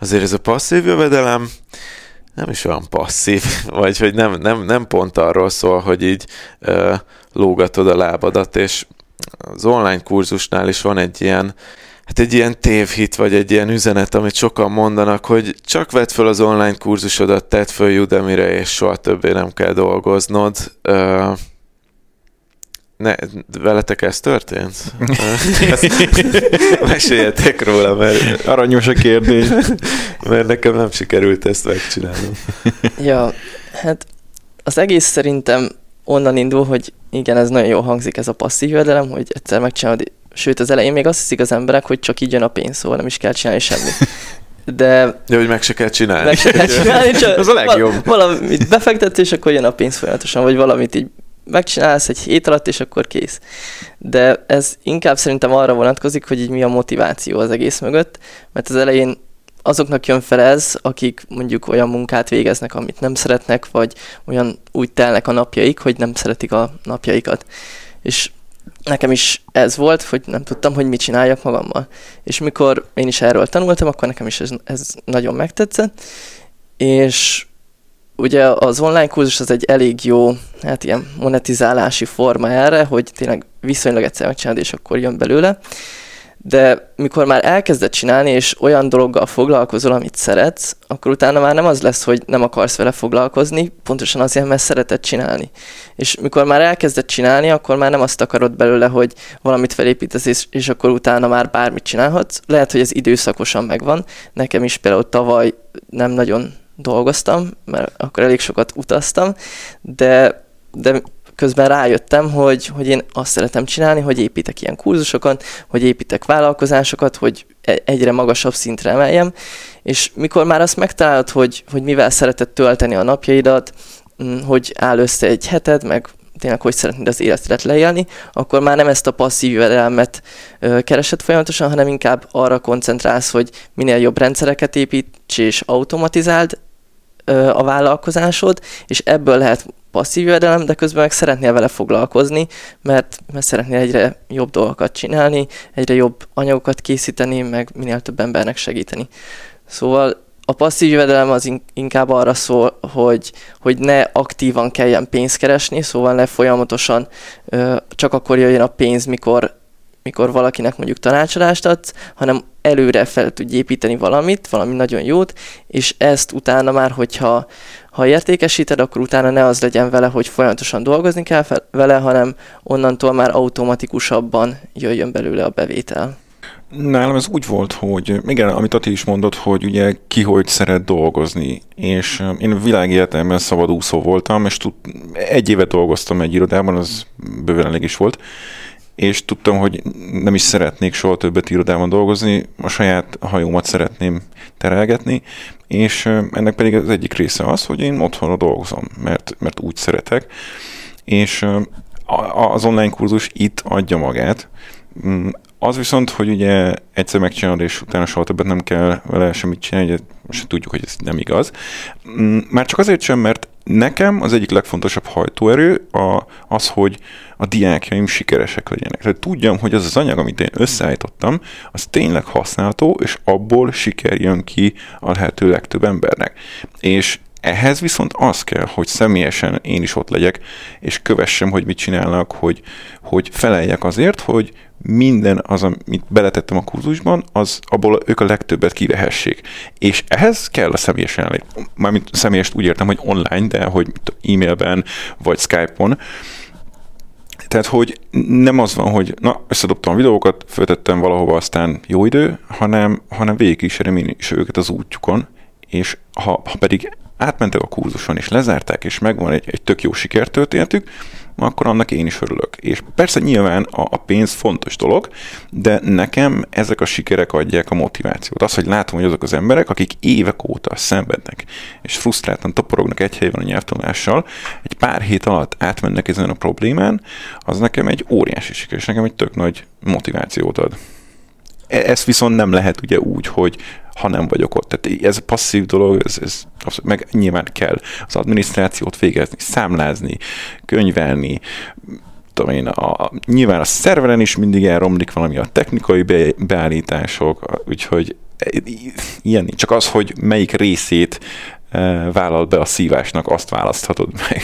azért ez a passzív jövedelem nem is olyan passzív, vagy hogy nem, nem, nem pont arról szól, hogy így ö, lógatod a lábadat, és az online kurzusnál is van egy ilyen, hát egy ilyen tévhit, vagy egy ilyen üzenet, amit sokan mondanak, hogy csak vedd fel az online kurzusodat, tedd föl Udemy-re, és soha többé nem kell dolgoznod. Uh, ne, veletek ez történt? Meséljetek róla, mert... Aranyos a kérdés. mert nekem nem sikerült ezt megcsinálnom. Ja, hát az egész szerintem onnan indul, hogy igen, ez nagyon jól hangzik ez a passzív jövedelem, hogy egyszer megcsinálod, sőt az elején még azt hiszik az emberek, hogy csak így jön a pénz, szóval nem is kell csinálni semmit. De... De hogy meg se kell csinálni. Meg se kell csinálni, csak az a legjobb. valamit befektetsz, és akkor jön a pénz folyamatosan, vagy valamit így megcsinálsz egy hét alatt, és akkor kész. De ez inkább szerintem arra vonatkozik, hogy így mi a motiváció az egész mögött, mert az elején azoknak jön fel ez, akik mondjuk olyan munkát végeznek, amit nem szeretnek, vagy olyan úgy telnek a napjaik, hogy nem szeretik a napjaikat. És nekem is ez volt, hogy nem tudtam, hogy mit csináljak magammal. És mikor én is erről tanultam, akkor nekem is ez, ez nagyon megtetszett, és ugye az online kurzus az egy elég jó, hát ilyen monetizálási forma erre, hogy tényleg viszonylag egyszer megcsinálod, és akkor jön belőle de mikor már elkezded csinálni, és olyan dologgal foglalkozol, amit szeretsz, akkor utána már nem az lesz, hogy nem akarsz vele foglalkozni, pontosan azért, mert szereted csinálni. És mikor már elkezded csinálni, akkor már nem azt akarod belőle, hogy valamit felépítesz, és, és akkor utána már bármit csinálhatsz. Lehet, hogy ez időszakosan megvan. Nekem is például tavaly nem nagyon dolgoztam, mert akkor elég sokat utaztam, de, de közben rájöttem, hogy, hogy én azt szeretem csinálni, hogy építek ilyen kurzusokat, hogy építek vállalkozásokat, hogy e, egyre magasabb szintre emeljem, és mikor már azt megtalálod, hogy, hogy mivel szereted tölteni a napjaidat, mm, hogy áll össze egy heted, meg tényleg hogy szeretnéd az életedet leélni, akkor már nem ezt a passzív jövedelmet keresed folyamatosan, hanem inkább arra koncentrálsz, hogy minél jobb rendszereket építs és automatizáld, a vállalkozásod, és ebből lehet passzív jövedelem, de közben meg szeretnél vele foglalkozni, mert, mert szeretnél egyre jobb dolgokat csinálni, egyre jobb anyagokat készíteni, meg minél több embernek segíteni. Szóval a passzív jövedelem az inkább arra szól, hogy, hogy ne aktívan kelljen pénzt keresni, szóval ne folyamatosan csak akkor jöjjön a pénz, mikor, mikor valakinek mondjuk tanácsadást adsz, hanem előre fel tudj építeni valamit, valami nagyon jót, és ezt utána már, hogyha ha értékesíted, akkor utána ne az legyen vele, hogy folyamatosan dolgozni kell vele, hanem onnantól már automatikusabban jöjjön belőle a bevétel. Nálam ez úgy volt, hogy igen, amit Ati is mondott, hogy ugye ki hogy szeret dolgozni, és én világéletemben szabadúszó voltam, és tud, egy évet dolgoztam egy irodában, az bőven elég is volt, és tudtam, hogy nem is szeretnék soha többet irodában dolgozni, a saját hajómat szeretném terelgetni, és ennek pedig az egyik része az, hogy én otthonra dolgozom, mert, mert úgy szeretek, és az online kurzus itt adja magát. Az viszont, hogy ugye egyszer megcsinálod, és utána soha többet nem kell vele semmit csinálni, ugye most tudjuk, hogy ez nem igaz. Mm, már csak azért sem, mert nekem az egyik legfontosabb hajtóerő a, az, hogy a diákjaim sikeresek legyenek. Tehát tudjam, hogy az az anyag, amit én összeállítottam, az tényleg használható, és abból siker jön ki a lehető legtöbb embernek. És ehhez viszont az kell, hogy személyesen én is ott legyek, és kövessem, hogy mit csinálnak, hogy, hogy feleljek azért, hogy minden az, amit beletettem a kurzusban, az abból ők a legtöbbet kivehessék. És ehhez kell a személyes jelenlét. Mármint személyes úgy értem, hogy online, de hogy e-mailben vagy Skype-on. Tehát, hogy nem az van, hogy na, összedobtam a videókat, föltettem valahova, aztán jó idő, hanem, hanem végig is én is őket az útjukon, és ha, ha pedig átmentek a kurzuson, és lezárták, és megvan egy, egy tök jó sikertörténetük, akkor annak én is örülök. És persze nyilván a, a pénz fontos dolog, de nekem ezek a sikerek adják a motivációt. Az, hogy látom, hogy azok az emberek, akik évek óta szenvednek, és frusztráltan toporognak egy helyben a nyelvtanulással, egy pár hét alatt átmennek ezen a problémán, az nekem egy óriási siker, és nekem egy tök nagy motivációt ad. E, ezt viszont nem lehet ugye úgy, hogy ha nem vagyok ott. Tehát ez passzív dolog, ez, ez meg nyilván kell az adminisztrációt végezni, számlázni, könyvelni, tudom én, a, nyilván a szerveren is mindig elromlik valami a technikai be, beállítások, úgyhogy ilyen Csak az, hogy melyik részét e, vállal be a szívásnak, azt választhatod meg.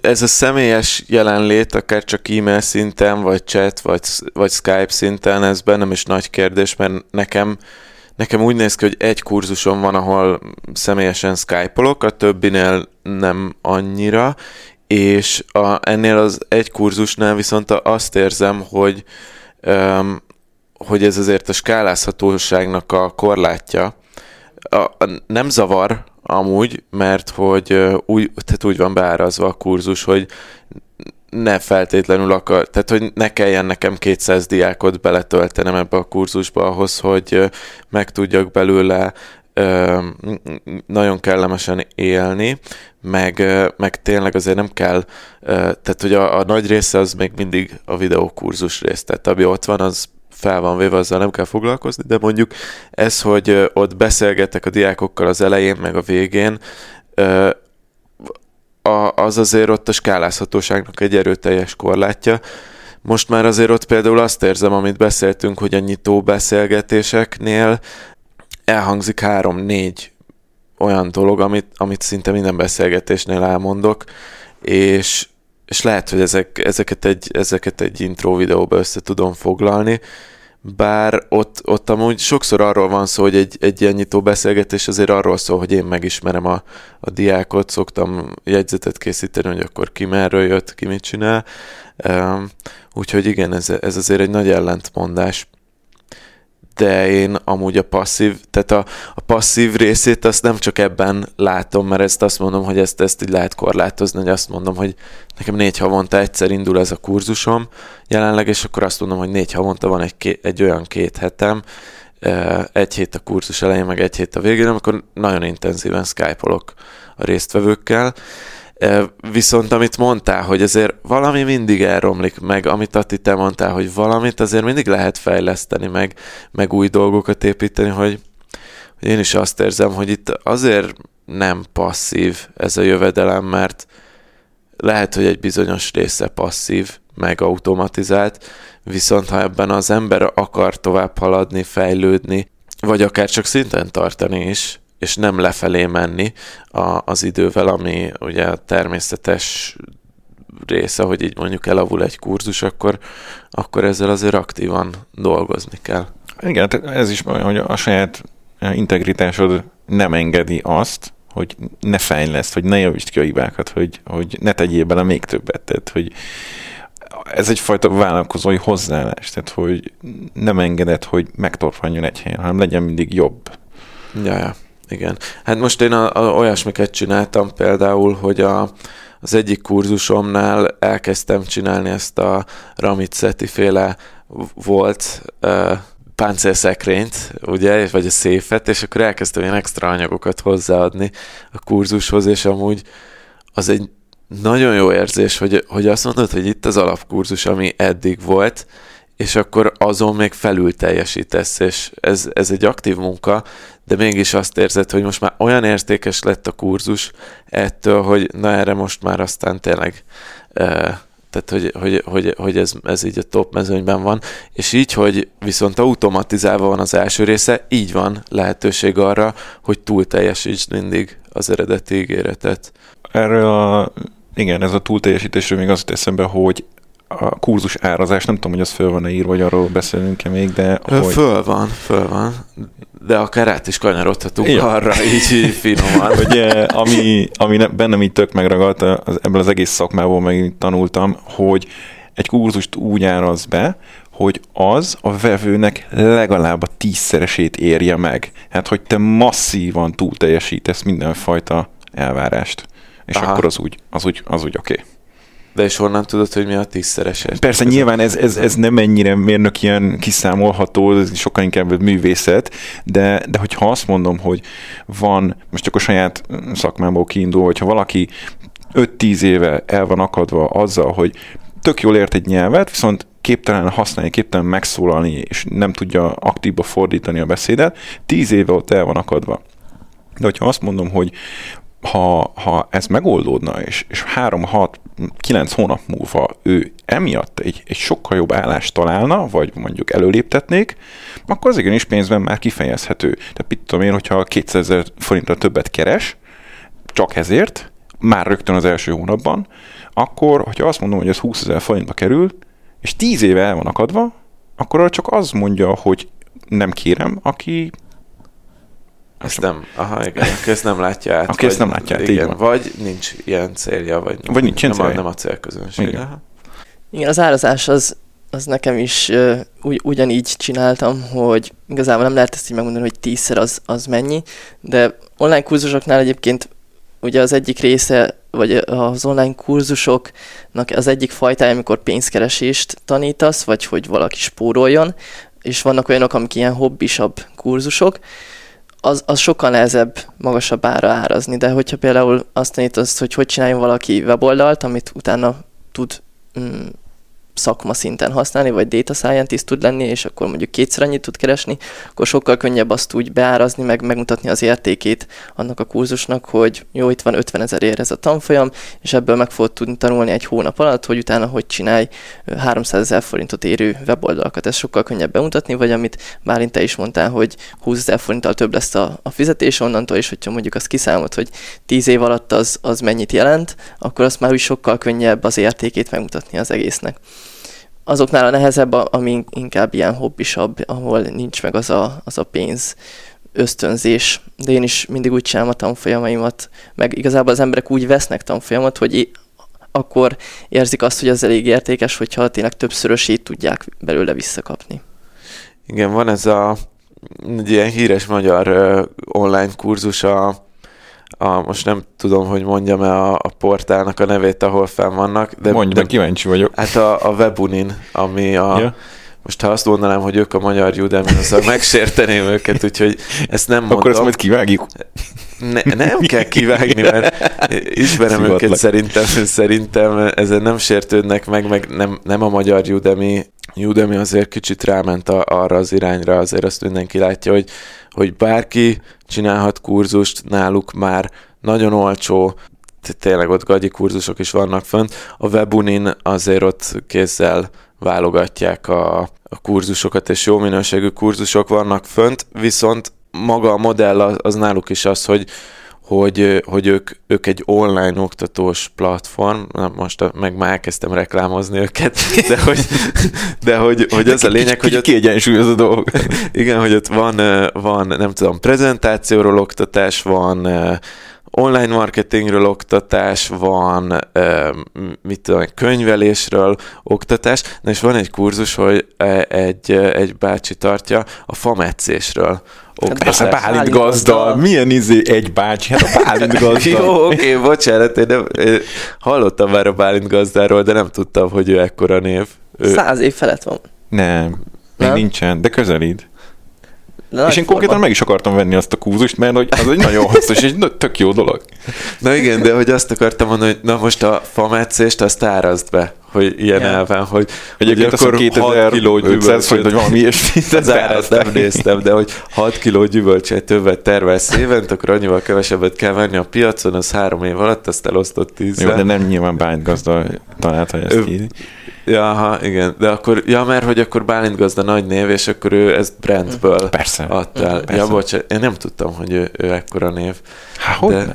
Ez a személyes jelenlét, akár csak e-mail szinten, vagy chat, vagy, vagy Skype szinten, ez bennem is nagy kérdés, mert nekem Nekem úgy néz ki, hogy egy kurzusom van, ahol személyesen skype-olok, a többinél nem annyira, és a, ennél az egy kurzusnál viszont azt érzem, hogy, um, hogy ez azért a skálázhatóságnak a korlátja. A, a, nem zavar amúgy, mert hogy úgy, tehát úgy van beárazva a kurzus, hogy ne feltétlenül akar, tehát hogy ne kelljen nekem 200 diákot beletöltenem ebbe a kurzusba ahhoz, hogy meg tudjak belőle nagyon kellemesen élni, meg, meg tényleg azért nem kell, tehát hogy a, a nagy része az még mindig a videókurzus rész, tehát ami ott van, az fel van véve, azzal nem kell foglalkozni, de mondjuk ez, hogy ott beszélgetek a diákokkal az elején, meg a végén, az azért ott a skálázhatóságnak egy erőteljes korlátja. Most már azért ott például azt érzem, amit beszéltünk, hogy a nyitó beszélgetéseknél elhangzik három-négy olyan dolog, amit, amit szinte minden beszélgetésnél elmondok, és, és lehet, hogy ezek, ezeket, egy, ezeket egy intro videóba össze tudom foglalni, bár ott, ott amúgy sokszor arról van szó, hogy egy, egy ilyen nyitó beszélgetés azért arról szól, hogy én megismerem a, a diákot, szoktam jegyzetet készíteni, hogy akkor ki merről jött, ki mit csinál. Úgyhogy igen, ez, ez azért egy nagy ellentmondás de én amúgy a passzív, tehát a, a passzív részét azt nem csak ebben látom, mert ezt azt mondom, hogy ezt, ezt így lehet korlátozni, hogy azt mondom, hogy nekem négy havonta egyszer indul ez a kurzusom jelenleg, és akkor azt mondom, hogy négy havonta van egy, egy olyan két hetem, egy hét a kurzus elején, meg egy hét a végén, amikor nagyon intenzíven skype-olok a résztvevőkkel, Viszont amit mondtál, hogy azért valami mindig elromlik, meg amit Ati te mondtál, hogy valamit azért mindig lehet fejleszteni, meg, meg új dolgokat építeni, hogy, hogy én is azt érzem, hogy itt azért nem passzív ez a jövedelem, mert lehet, hogy egy bizonyos része passzív, meg automatizált, viszont ha ebben az ember akar tovább haladni, fejlődni, vagy akár csak szinten tartani is, és nem lefelé menni a, az idővel, ami ugye a természetes része, hogy így mondjuk elavul egy kurzus, akkor, akkor ezzel azért aktívan dolgozni kell. Igen, ez is olyan, hogy a saját integritásod nem engedi azt, hogy ne fejleszt, hogy ne javítsd ki a hibákat, hogy, hogy ne tegyél bele még többet. Tehát, hogy ez egyfajta vállalkozói hozzáállás, tehát hogy nem engedett, hogy megtorpanjon egy helyen, hanem legyen mindig jobb. Ja, ja. Igen. Hát most én a, a, olyasmiket csináltam például, hogy a, az egyik kurzusomnál elkezdtem csinálni ezt a Ramit Szeti féle volt uh, páncélszekrényt, ugye, vagy a széfet, és akkor elkezdtem ilyen extra anyagokat hozzáadni a kurzushoz, és amúgy az egy nagyon jó érzés, hogy, hogy azt mondod, hogy itt az alapkurzus, ami eddig volt, és akkor azon még felül teljesítesz, és ez, ez egy aktív munka, de mégis azt érzed, hogy most már olyan értékes lett a kurzus ettől, hogy na erre most már aztán tényleg e, tehát hogy, hogy, hogy, hogy ez, ez így a top mezőnyben van, és így, hogy viszont automatizálva van az első része, így van lehetőség arra, hogy túl teljesítsd mindig az eredeti ígéretet. Erről a, igen, ez a túlteljesítésről még azt eszembe, hogy a kurzus árazás, nem tudom, hogy az föl van-e írva, vagy arról beszélünk-e még, de... Hogy... Föl van, föl van, de akár át is kanyarodhatunk ja. arra, így, finoman. hogy ami, ami bennem így tök megragadt, az, ebből az egész szakmából meg tanultam, hogy egy kurzust úgy áraz be, hogy az a vevőnek legalább a tízszeresét érje meg. Hát, hogy te masszívan túl teljesítesz mindenfajta elvárást. És Aha. akkor az úgy, az úgy, az úgy oké. Okay. De és honnan tudod, hogy mi a tízszeres? Persze, nyilván ez, ez, ez nem ennyire mérnök ilyen kiszámolható, ez sokkal inkább művészet, de, de hogyha azt mondom, hogy van, most csak a saját szakmából kiindul, hogyha valaki 5-10 éve el van akadva azzal, hogy tök jól ért egy nyelvet, viszont képtelen használni, képtelen megszólalni, és nem tudja aktívba fordítani a beszédet, 10 éve ott el van akadva. De hogyha azt mondom, hogy ha, ha ez megoldódna, és, és 3-6-9 hónap múlva ő emiatt egy, egy sokkal jobb állást találna, vagy mondjuk előléptetnék, akkor az igenis pénzben már kifejezhető. Tehát mit tudom én, hogyha 200 ezer forintra többet keres, csak ezért, már rögtön az első hónapban, akkor, hogyha azt mondom, hogy ez 20 ezer forintba kerül, és 10 éve el van akadva, akkor csak az mondja, hogy nem kérem, aki ezt nem, aha, igen, aki ezt nem látja át. Aki ezt nem látja át, igen, Vagy nincs ilyen célja, vagy, vagy nincs nem, célja. A, nem a célközönség. Igen. igen, az árazás az, az nekem is uh, ugy, ugyanígy csináltam, hogy igazából nem lehet ezt így megmondani, hogy tízszer az, az mennyi, de online kurzusoknál egyébként ugye az egyik része, vagy az online kurzusoknak az egyik fajtája, amikor pénzkeresést tanítasz, vagy hogy valaki spóroljon, és vannak olyanok, amik ilyen hobbisabb kurzusok, az, az sokkal nehezebb magasabb ára árazni, de hogyha például azt tanítasz, hogy hogy csináljon valaki weboldalt, amit utána tud mm, szakma szinten használni, vagy data scientist tud lenni, és akkor mondjuk kétszer annyit tud keresni, akkor sokkal könnyebb azt úgy beárazni, meg megmutatni az értékét annak a kurzusnak, hogy jó, itt van 50 ezer ér ez a tanfolyam, és ebből meg fogod tudni tanulni egy hónap alatt, hogy utána hogy csinálj 300 ezer forintot érő weboldalakat. Ez sokkal könnyebb bemutatni, vagy amit Bálint te is mondtál, hogy 20 ezer forinttal több lesz a, a fizetés onnantól, és hogyha mondjuk azt kiszámolt, hogy 10 év alatt az, az mennyit jelent, akkor azt már úgy sokkal könnyebb az értékét megmutatni az egésznek azoknál a nehezebb, ami inkább ilyen hobbisabb, ahol nincs meg az a, az a pénz ösztönzés. De én is mindig úgy csinálom a tanfolyamaimat, meg igazából az emberek úgy vesznek tanfolyamat, hogy akkor érzik azt, hogy az elég értékes, hogyha tényleg többszörösét tudják belőle visszakapni. Igen, van ez a egy ilyen híres magyar uh, online kurzus a a, most nem tudom, hogy mondjam-e a, a portálnak a nevét, ahol fenn vannak. De, Mondj, de, kíváncsi vagyok. Hát a, a Webunin, ami a, ja. most ha azt mondanám, hogy ők a magyar Udemy, azzal megsérteném őket, úgyhogy ezt nem mondom. Akkor ezt majd kivágjuk. ne, nem kell kivágni, mert ismerem Szivatlak. őket, szerintem, szerintem ezen nem sértődnek meg, meg nem, nem a magyar Udemy. Udemy azért kicsit ráment a, arra az irányra, azért azt mindenki látja, hogy, hogy bárki csinálhat kurzust, náluk már nagyon olcsó, tényleg ott gagyi kurzusok is vannak fönt. A Webunin azért ott kézzel válogatják a, a kurzusokat, és jó minőségű kurzusok vannak fönt, viszont maga a modell az, az náluk is az, hogy hogy, hogy ők, ők egy online oktatós platform, na most a- meg már elkezdtem reklámozni őket, de hogy, de hogy, hogy az a lényeg, hogy ott, kiegyensúlyoz a dolog. igen, hogy ott van, van, nem tudom, prezentációról oktatás, van online marketingről oktatás, van, mit tudom, könyvelésről oktatás, na és van egy kurzus, hogy egy, egy bácsi tartja a fametszésről oktatás. Persze, Bálint Bálint gazda. gazda. Milyen izé egy bácsi? Hát a Bálint gazda. Jó, oké, bocsánat, én, nem, én hallottam már a Bálint gazdáról, de nem tudtam, hogy ő ekkora név. Ő, Száz év felett van. Nem, még Nem? nincsen, de közelít. De és én konkrétan meg is akartam venni azt a kúzust, mert hogy az egy nagyon hasznos és na- tök jó dolog. Na igen, de hogy azt akartam mondani, hogy na most a fametszést azt árazd be, hogy ilyen Ja. elven, hogy, Egyébként azt akkor hiszem 6 kiló 2500 forint, vagy gyümölcsöt, valami ilyesmi. az árat nem néztem, de hogy 6 kiló gyümölcsöt többet tervelsz évent, akkor annyival kevesebbet kell venni a piacon, az három év alatt, azt elosztott Jó, tízzel. de nem nyilván Bálint gazda találta ezt Ő- ki. Ja, aha, igen, de akkor, ja, mert hogy akkor Bálint gazda nagy név, és akkor ő ezt brandből Persze. adta el. Persze. Ja, bocsánat, én nem tudtam, hogy ő, ő ekkora név. Há, hogy De- ne?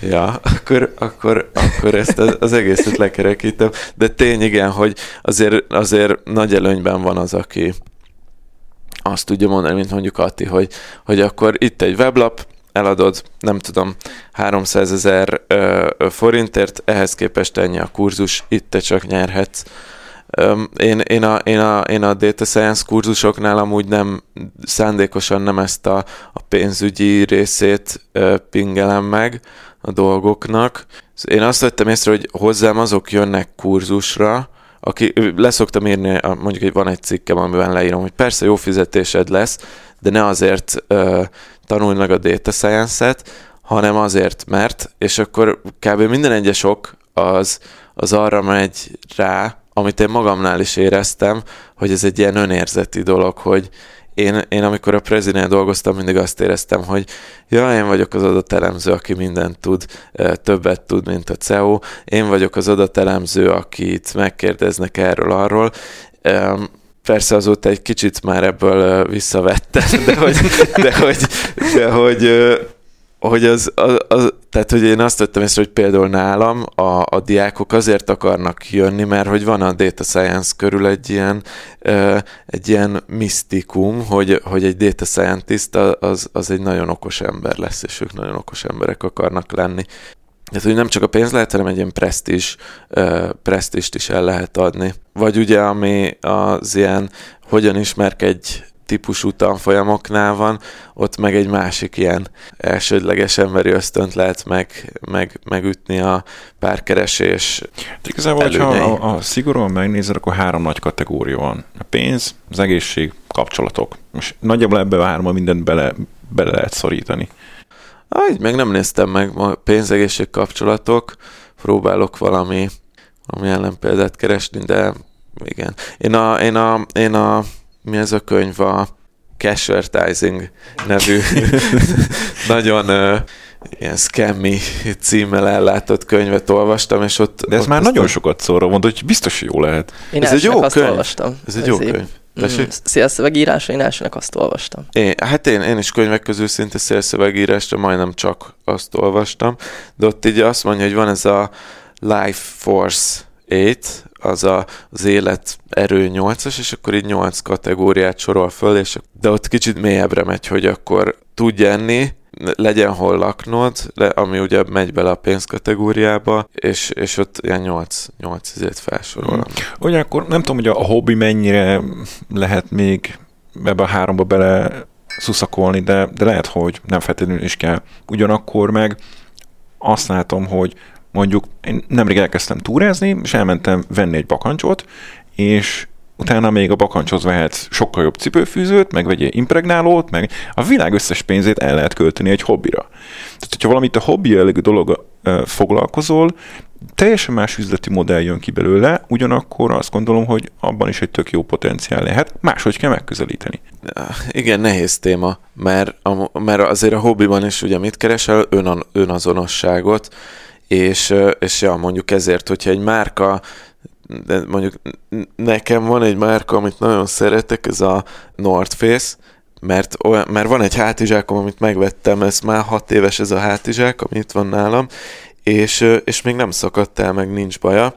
Ja, akkor, akkor, akkor ezt az, az egészet lekerekítem. De tény igen, hogy azért, azért nagy előnyben van az, aki azt tudja mondani, mint mondjuk Atti, hogy, hogy akkor itt egy weblap, eladod, nem tudom, 300 ezer ö, forintért, ehhez képest ennyi a kurzus, itt te csak nyerhetsz. Öm, Én, én, a, én, a, én a data science kurzusoknál amúgy nem szándékosan nem ezt a, a pénzügyi részét ö, pingelem meg a dolgoknak. Én azt vettem észre, hogy hozzám azok jönnek kurzusra, aki leszoktam írni, mondjuk hogy van egy cikkem, amiben leírom, hogy persze jó fizetésed lesz, de ne azért ö, tanulj meg a data science-et, hanem azért, mert, és akkor kb. minden egyes ok az, az arra megy rá, amit én magamnál is éreztem, hogy ez egy ilyen önérzeti dolog, hogy én, én amikor a Prezinél dolgoztam, mindig azt éreztem, hogy ja, én vagyok az adatelemző, aki mindent tud, többet tud, mint a CEO, én vagyok az adatelemző, akit megkérdeznek erről, arról. Persze azóta egy kicsit már ebből visszavettem, de hogy, de hogy, de hogy, hogy az, az, az, tehát hogy én azt vettem észre, hogy például nálam a, a diákok azért akarnak jönni, mert hogy van a data science körül egy ilyen, ö, egy ilyen misztikum, hogy, hogy egy data scientist az, az egy nagyon okos ember lesz, és ők nagyon okos emberek akarnak lenni. Tehát, hogy nem csak a pénz lehet, hanem egy ilyen presztízs, uh, presztízst is el lehet adni. Vagy ugye, ami az ilyen, hogyan ismerkedj típusú tanfolyamoknál van, ott meg egy másik ilyen elsődleges emberi ösztönt lehet meg, meg, megütni a párkeresés. Hát Igazából, előnyei. a, a szigorúan megnézed, akkor három nagy kategória van. A pénz, az egészség, kapcsolatok. Most nagyjából ebbe a háromba mindent bele, bele lehet szorítani. Ah, így meg nem néztem meg ma pénzegészség kapcsolatok, próbálok valami, valami ellenpéldát keresni, de igen. Én a, én a, én a mi ez a könyv, a Cashvertising nevű nagyon ö, ilyen scammy címmel ellátott könyvet olvastam, és ott... De ez ott már aztán- nagyon sokat szóra mondod, hogy biztos, jó lehet. Én Ez egy jó azt könyv. olvastam. Ez egy jó Ezért. könyv. Mm, Tessék? Szélszövegírásra én elsőnek azt olvastam. Én, hát én, én is könyvek közül szinte szélszövegírásra majdnem csak azt olvastam, de ott így azt mondja, hogy van ez a Life Force 8, az a, az élet erő 8-as, és akkor így 8 kategóriát sorol föl, és, de ott kicsit mélyebbre megy, hogy akkor tudj enni, legyen hol laknod, le, ami ugye megy bele a pénz kategóriába, és, és ott ilyen 8, 8 ezért felsorol. Mm. Ugyanakkor nem tudom, hogy a hobbi mennyire lehet még ebbe a háromba bele szuszakolni, de, de lehet, hogy nem feltétlenül is kell. Ugyanakkor meg azt látom, hogy mondjuk én nemrég elkezdtem túrázni, és elmentem venni egy bakancsot, és utána még a bakancshoz vehetsz sokkal jobb cipőfűzőt, meg vegyél impregnálót, meg a világ összes pénzét el lehet költeni egy hobbira. Tehát, hogyha valamit a hobbi jellegű dolog foglalkozol, teljesen más üzleti modell jön ki belőle, ugyanakkor azt gondolom, hogy abban is egy tök jó potenciál lehet, máshogy kell megközelíteni. Igen, nehéz téma, mert, a, mert azért a hobbiban is ugye mit keresel? Ön, önazonosságot, és, és ja, mondjuk ezért, hogyha egy márka de mondjuk nekem van egy márka, amit nagyon szeretek, ez a North Face, mert, olyan, mert van egy hátizsákom, amit megvettem, ez már hat éves ez a hátizsák, ami itt van nálam, és, és még nem szakadt el, meg nincs baja,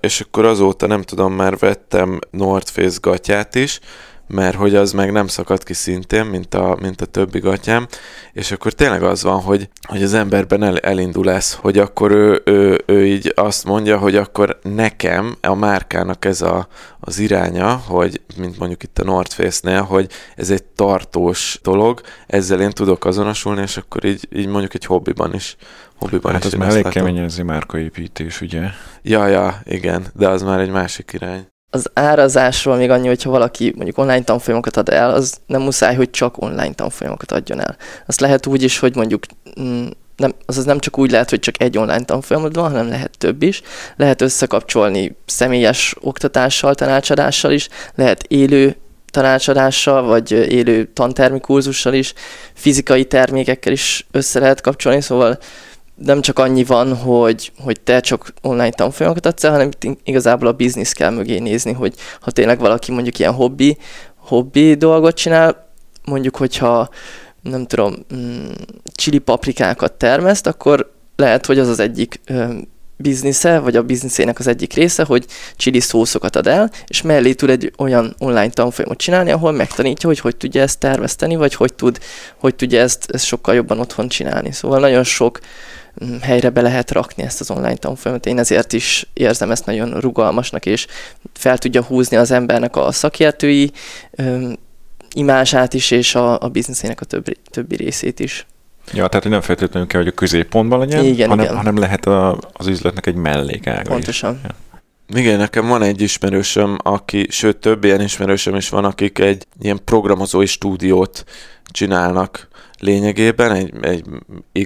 és akkor azóta nem tudom, már vettem North Face gatyát is, mert hogy az meg nem szakad ki szintén, mint a, mint a többi gatyám, és akkor tényleg az van, hogy, hogy az emberben el, elindul ez, hogy akkor ő, ő, ő így azt mondja, hogy akkor nekem, a márkának ez a, az iránya, hogy mint mondjuk itt a North Face-nél, hogy ez egy tartós dolog, ezzel én tudok azonosulni, és akkor így, így mondjuk egy hobbiban is hobbiban hát is az már elég kemény ez a márkaépítés, ugye? Ja, ja, igen, de az már egy másik irány az árazásról még annyi, hogyha valaki mondjuk online tanfolyamokat ad el, az nem muszáj, hogy csak online tanfolyamokat adjon el. Azt lehet úgy is, hogy mondjuk mm, nem, azaz nem csak úgy lehet, hogy csak egy online tanfolyamod van, hanem lehet több is. Lehet összekapcsolni személyes oktatással, tanácsadással is, lehet élő tanácsadással, vagy élő tantermi kurzussal is, fizikai termékekkel is össze lehet kapcsolni, szóval nem csak annyi van, hogy, hogy te csak online tanfolyamokat adsz hanem igazából a biznisz kell mögé nézni, hogy ha tényleg valaki mondjuk ilyen hobbi, hobbi dolgot csinál, mondjuk, hogyha nem tudom, mm, csili paprikákat termeszt, akkor lehet, hogy az az egyik biznisze, vagy a bizniszének az egyik része, hogy chili szószokat ad el, és mellé tud egy olyan online tanfolyamot csinálni, ahol megtanítja, hogy hogy tudja ezt terveszteni, vagy hogy, tud, hogy tudja ezt, ezt sokkal jobban otthon csinálni. Szóval nagyon sok helyre be lehet rakni ezt az online tanfolyamot. Én ezért is érzem ezt nagyon rugalmasnak, és fel tudja húzni az embernek a szakértői imását is, és a, a bizniszének a többi, többi részét is. Ja, tehát hogy nem feltétlenül kell, hogy a középpontban legyen, igen, hanem, igen. hanem lehet a, az üzletnek egy mellékága Pontosan. Is. Ja. Igen, nekem van egy ismerősöm, aki, sőt több ilyen ismerősöm is van, akik egy ilyen programozói stúdiót csinálnak lényegében, egy, egy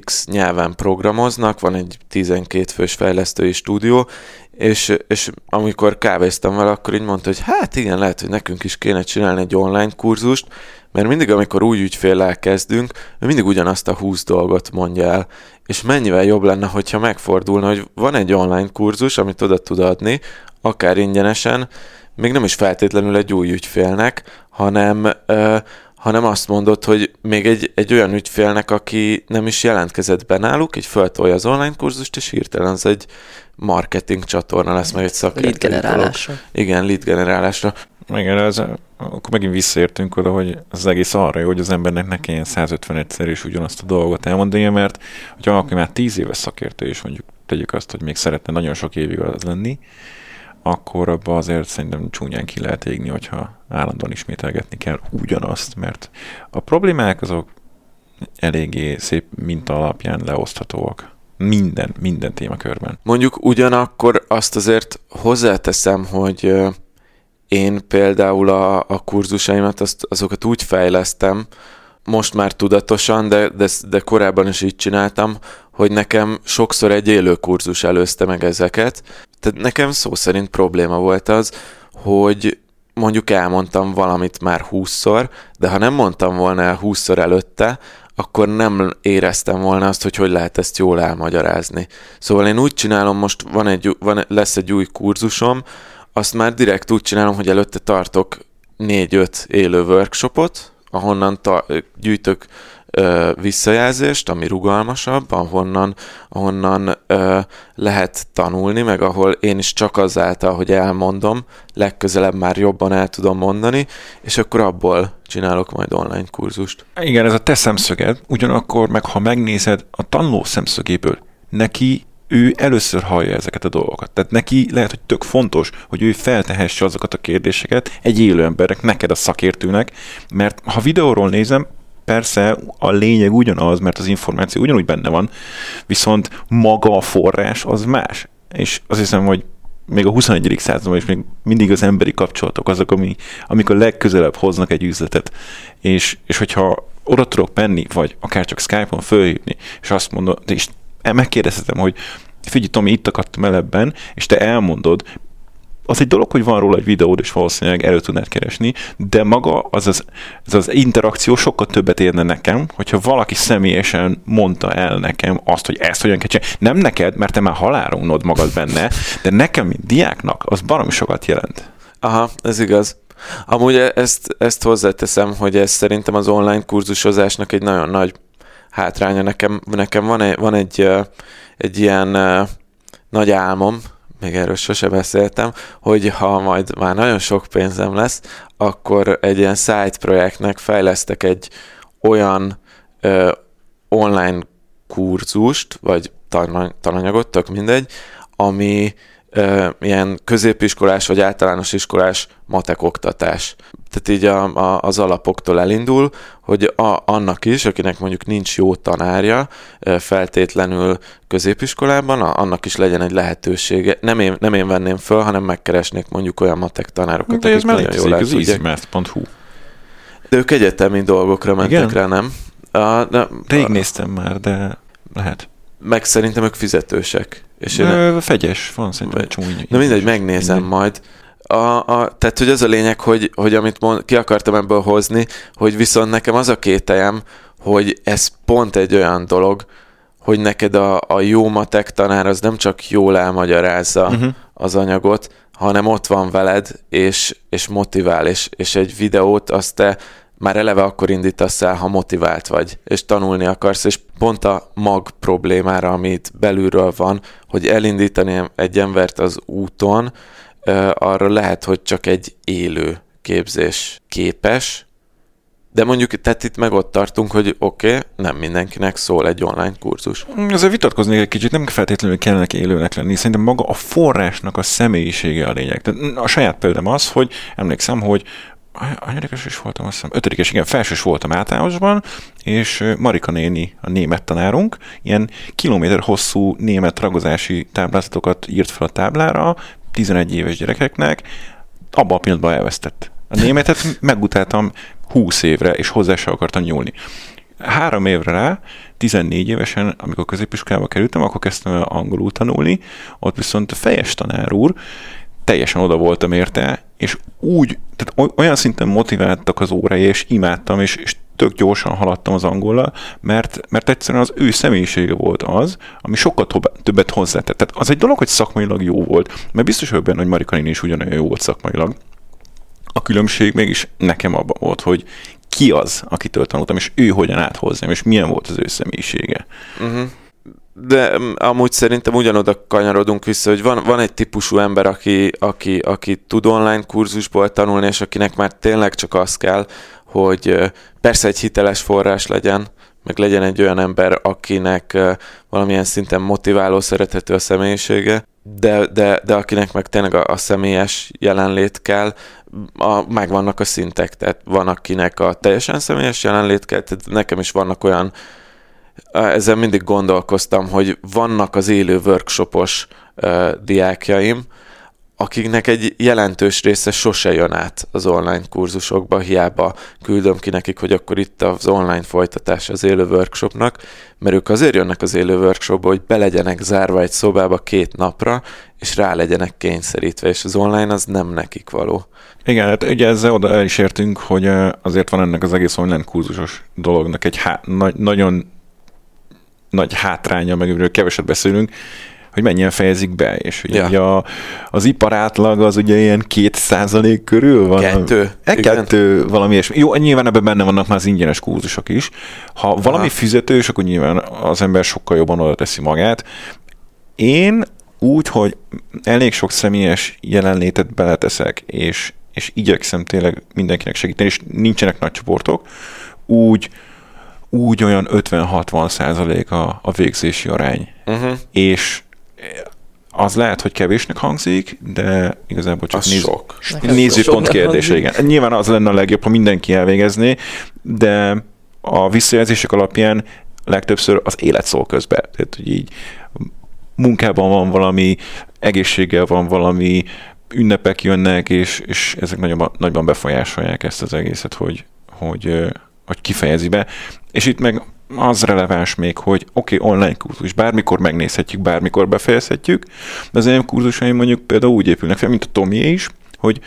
X nyelven programoznak, van egy 12 fős fejlesztői stúdió, és, és amikor kávéztam vele, akkor így mondta, hogy hát igen, lehet, hogy nekünk is kéne csinálni egy online kurzust, mert mindig, amikor új ügyféllel kezdünk, ő mindig ugyanazt a 20 dolgot mondja el, és mennyivel jobb lenne, hogyha megfordulna, hogy van egy online kurzus, amit oda tud adni, akár ingyenesen, még nem is feltétlenül egy új ügyfélnek, hanem, ö, hanem azt mondod, hogy még egy, egy olyan ügyfélnek, aki nem is jelentkezett be náluk, így föltolja az online kurzust, és hirtelen az egy marketing csatorna lesz, meg egy szakértő. Lead generálásra. Igen, lead generálásra. Igen, ez, akkor megint visszaértünk oda, hogy az egész arra jó, hogy az embernek ne kelljen 151-szer is ugyanazt a dolgot elmondani, mert hogyha valaki már 10 éves szakértő, és mondjuk tegyük azt, hogy még szeretne nagyon sok évig az lenni, akkor abba azért szerintem csúnyán ki lehet égni, hogyha állandóan ismételgetni kell ugyanazt, mert a problémák azok eléggé szép minta alapján leoszthatóak. Minden, minden témakörben. Mondjuk ugyanakkor azt azért hozzáteszem, hogy én például a, a kurzusaimat, azt, azokat úgy fejlesztem, most már tudatosan, de, de, de korábban is így csináltam, hogy nekem sokszor egy élő kurzus előzte meg ezeket. Tehát nekem szó szerint probléma volt az, hogy mondjuk elmondtam valamit már húszszor, de ha nem mondtam volna el húszszor előtte, akkor nem éreztem volna azt, hogy hogy lehet ezt jól elmagyarázni. Szóval én úgy csinálom, most van egy, van, lesz egy új kurzusom, azt már direkt úgy csinálom, hogy előtte tartok négy-öt élő workshopot, ahonnan ta- gyűjtök visszajelzést, ami rugalmasabb, ahonnan, ahonnan ö, lehet tanulni, meg ahol én is csak azáltal, hogy elmondom, legközelebb már jobban el tudom mondani, és akkor abból csinálok majd online kurzust. Igen, ez a te szemszöged, ugyanakkor meg ha megnézed a tanuló szemszögéből, neki ő először hallja ezeket a dolgokat. Tehát neki lehet, hogy tök fontos, hogy ő feltehesse azokat a kérdéseket egy élő embernek, neked a szakértőnek, mert ha videóról nézem, persze a lényeg ugyanaz, mert az információ ugyanúgy benne van, viszont maga a forrás az más. És azt hiszem, hogy még a 21. században is még mindig az emberi kapcsolatok azok, ami, amik a legközelebb hoznak egy üzletet. És, és hogyha oda tudok menni, vagy akár csak Skype-on fölhívni, és azt mondom, és megkérdezhetem, hogy figyelj Tomi, itt akadtam el ebben, és te elmondod, az egy dolog, hogy van róla egy videód, és valószínűleg elő tudnád keresni, de maga az az, az, az interakció sokkal többet érne nekem, hogyha valaki személyesen mondta el nekem azt, hogy ezt hogyan kell csinálni. Nem neked, mert te már halálra magad benne, de nekem, mint diáknak, az baromi sokat jelent. Aha, ez igaz. Amúgy e- ezt, ezt hozzáteszem, hogy ez szerintem az online kurzusozásnak egy nagyon nagy hátránya. Nekem, nekem van, egy, van egy, egy ilyen nagy álmom, még erről sose beszéltem, hogy ha majd már nagyon sok pénzem lesz, akkor egy ilyen site projektnek fejlesztek egy olyan ö, online kurzust, vagy tananyagot, tök mindegy, ami ö, ilyen középiskolás vagy általános iskolás matek oktatás. Tehát így a, a, az alapoktól elindul, hogy a, annak is, akinek mondjuk nincs jó tanárja feltétlenül középiskolában, a, annak is legyen egy lehetősége. Nem én, nem én venném föl, hanem megkeresnék mondjuk olyan matek tanárokat, De ez már nagyon jól az easymath.hu. De ők egyetemi dolgokra mentek Igen? rá, nem? A, de, Rég néztem már, de lehet. Meg szerintem ők fizetősek. És én fegyes, van szerintem egy csomó. Na mindegy, megnézem mindegy. majd. A, a, tehát, hogy az a lényeg, hogy, hogy amit mond, ki akartam ebből hozni, hogy viszont nekem az a kételjem, hogy ez pont egy olyan dolog, hogy neked a, a jó matek tanár az nem csak jól elmagyarázza uh-huh. az anyagot, hanem ott van veled, és, és motivál, és, és egy videót azt te már eleve akkor indítasz el, ha motivált vagy, és tanulni akarsz, és pont a mag problémára, amit belülről van, hogy elindítani egy embert az úton, arra lehet, hogy csak egy élő képzés képes, de mondjuk, tehát itt meg ott tartunk, hogy oké, okay, nem mindenkinek szól egy online kurzus. Ezzel vitatkozni egy kicsit, nem feltétlenül kellene élőnek lenni. Szerintem maga a forrásnak a személyisége a lényeg. Tehát a saját példám az, hogy emlékszem, hogy anyadikes is voltam, azt hiszem, ötödikes, igen, felsős voltam általánosban, és Marika néni, a német tanárunk, ilyen kilométer hosszú német ragozási táblázatokat írt fel a táblára, 11 éves gyerekeknek, abban a pillanatban elvesztett. A németet megutáltam 20 évre, és hozzá se akartam nyúlni. Három évre rá, 14 évesen, amikor középiskolába kerültem, akkor kezdtem angolul tanulni, ott viszont a fejes tanár úr teljesen oda voltam érte, és úgy, tehát olyan szinten motiváltak az órai, és imádtam, és, és tök gyorsan haladtam az angollal, mert, mert egyszerűen az ő személyisége volt az, ami sokkal többet hozzátett. Tehát az egy dolog, hogy szakmailag jó volt, mert biztos hogy benne, hogy Marika is ugyanolyan jó volt szakmailag. A különbség mégis nekem abban volt, hogy ki az, akitől tanultam, és ő hogyan állt hozzám, és milyen volt az ő személyisége. Uh-huh de mm, amúgy szerintem ugyanoda kanyarodunk vissza, hogy van, van egy típusú ember, aki, aki, aki tud online kurzusból tanulni, és akinek már tényleg csak az kell, hogy persze egy hiteles forrás legyen, meg legyen egy olyan ember, akinek valamilyen szinten motiváló, szerethető a személyisége, de, de, de akinek meg tényleg a, a személyes jelenlét kell, a, megvannak a szintek, tehát van akinek a teljesen személyes jelenlét kell, tehát nekem is vannak olyan ezzel mindig gondolkoztam, hogy vannak az élő workshopos uh, diákjaim, akiknek egy jelentős része sose jön át az online kurzusokba, hiába küldöm ki nekik, hogy akkor itt az online folytatás az élő workshopnak, mert ők azért jönnek az élő workshopba, hogy be legyenek zárva egy szobába két napra, és rá legyenek kényszerítve, és az online az nem nekik való. Igen, hát ugye ezzel oda el is értünk, hogy azért van ennek az egész online kurzusos dolognak egy há- na- nagyon nagy hátránya, meg amiről keveset beszélünk, hogy mennyien fejezik be, és hogy ja. a, az ipar átlag az ugye ilyen két százalék körül van. Kettő. E, kettő valami és Jó, nyilván ebben benne vannak már az ingyenes kurzusok is. Ha Aha. valami fizetős, akkor nyilván az ember sokkal jobban oda teszi magát. Én úgy, hogy elég sok személyes jelenlétet beleteszek, és, és igyekszem tényleg mindenkinek segíteni, és nincsenek nagy csoportok, úgy úgy olyan 50-60 százalék a, a végzési arány. Uh-huh. És az lehet, hogy kevésnek hangzik, de igazából csak néz, sok. nézőpont kérdése. Igen. Nyilván az lenne a legjobb, ha mindenki elvégezné, de a visszajelzések alapján legtöbbször az élet szól közben. Tehát, hogy így munkában van valami, egészséggel van valami, ünnepek jönnek, és, és ezek nagyban, nagyban befolyásolják ezt az egészet, hogy, hogy, hogy kifejezi be. És itt meg az releváns még, hogy oké, okay, online kurzus, bármikor megnézhetjük, bármikor befejezhetjük, de az én kurzusaim mondjuk például úgy épülnek fel, mint a Tomié is, hogy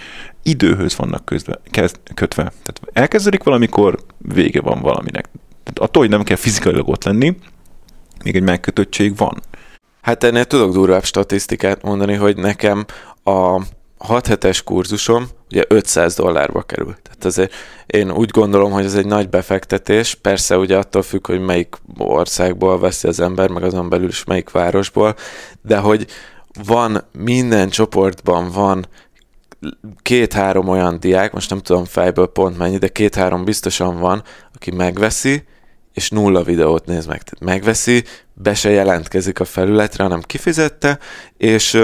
időhöz vannak közve, kezd, kötve. Tehát elkezdődik valamikor, vége van valaminek. Tehát attól, hogy nem kell fizikailag ott lenni, még egy megkötöttség van. Hát ennél tudok durvább statisztikát mondani, hogy nekem a 6 hetes kurzusom ugye 500 dollárba került. Tehát azért én úgy gondolom, hogy ez egy nagy befektetés, persze ugye attól függ, hogy melyik országból veszi az ember, meg azon belül is melyik városból, de hogy van minden csoportban van két-három olyan diák, most nem tudom fejből pont mennyi, de két-három biztosan van, aki megveszi, és nulla videót néz meg. Tehát megveszi, be se jelentkezik a felületre, hanem kifizette, és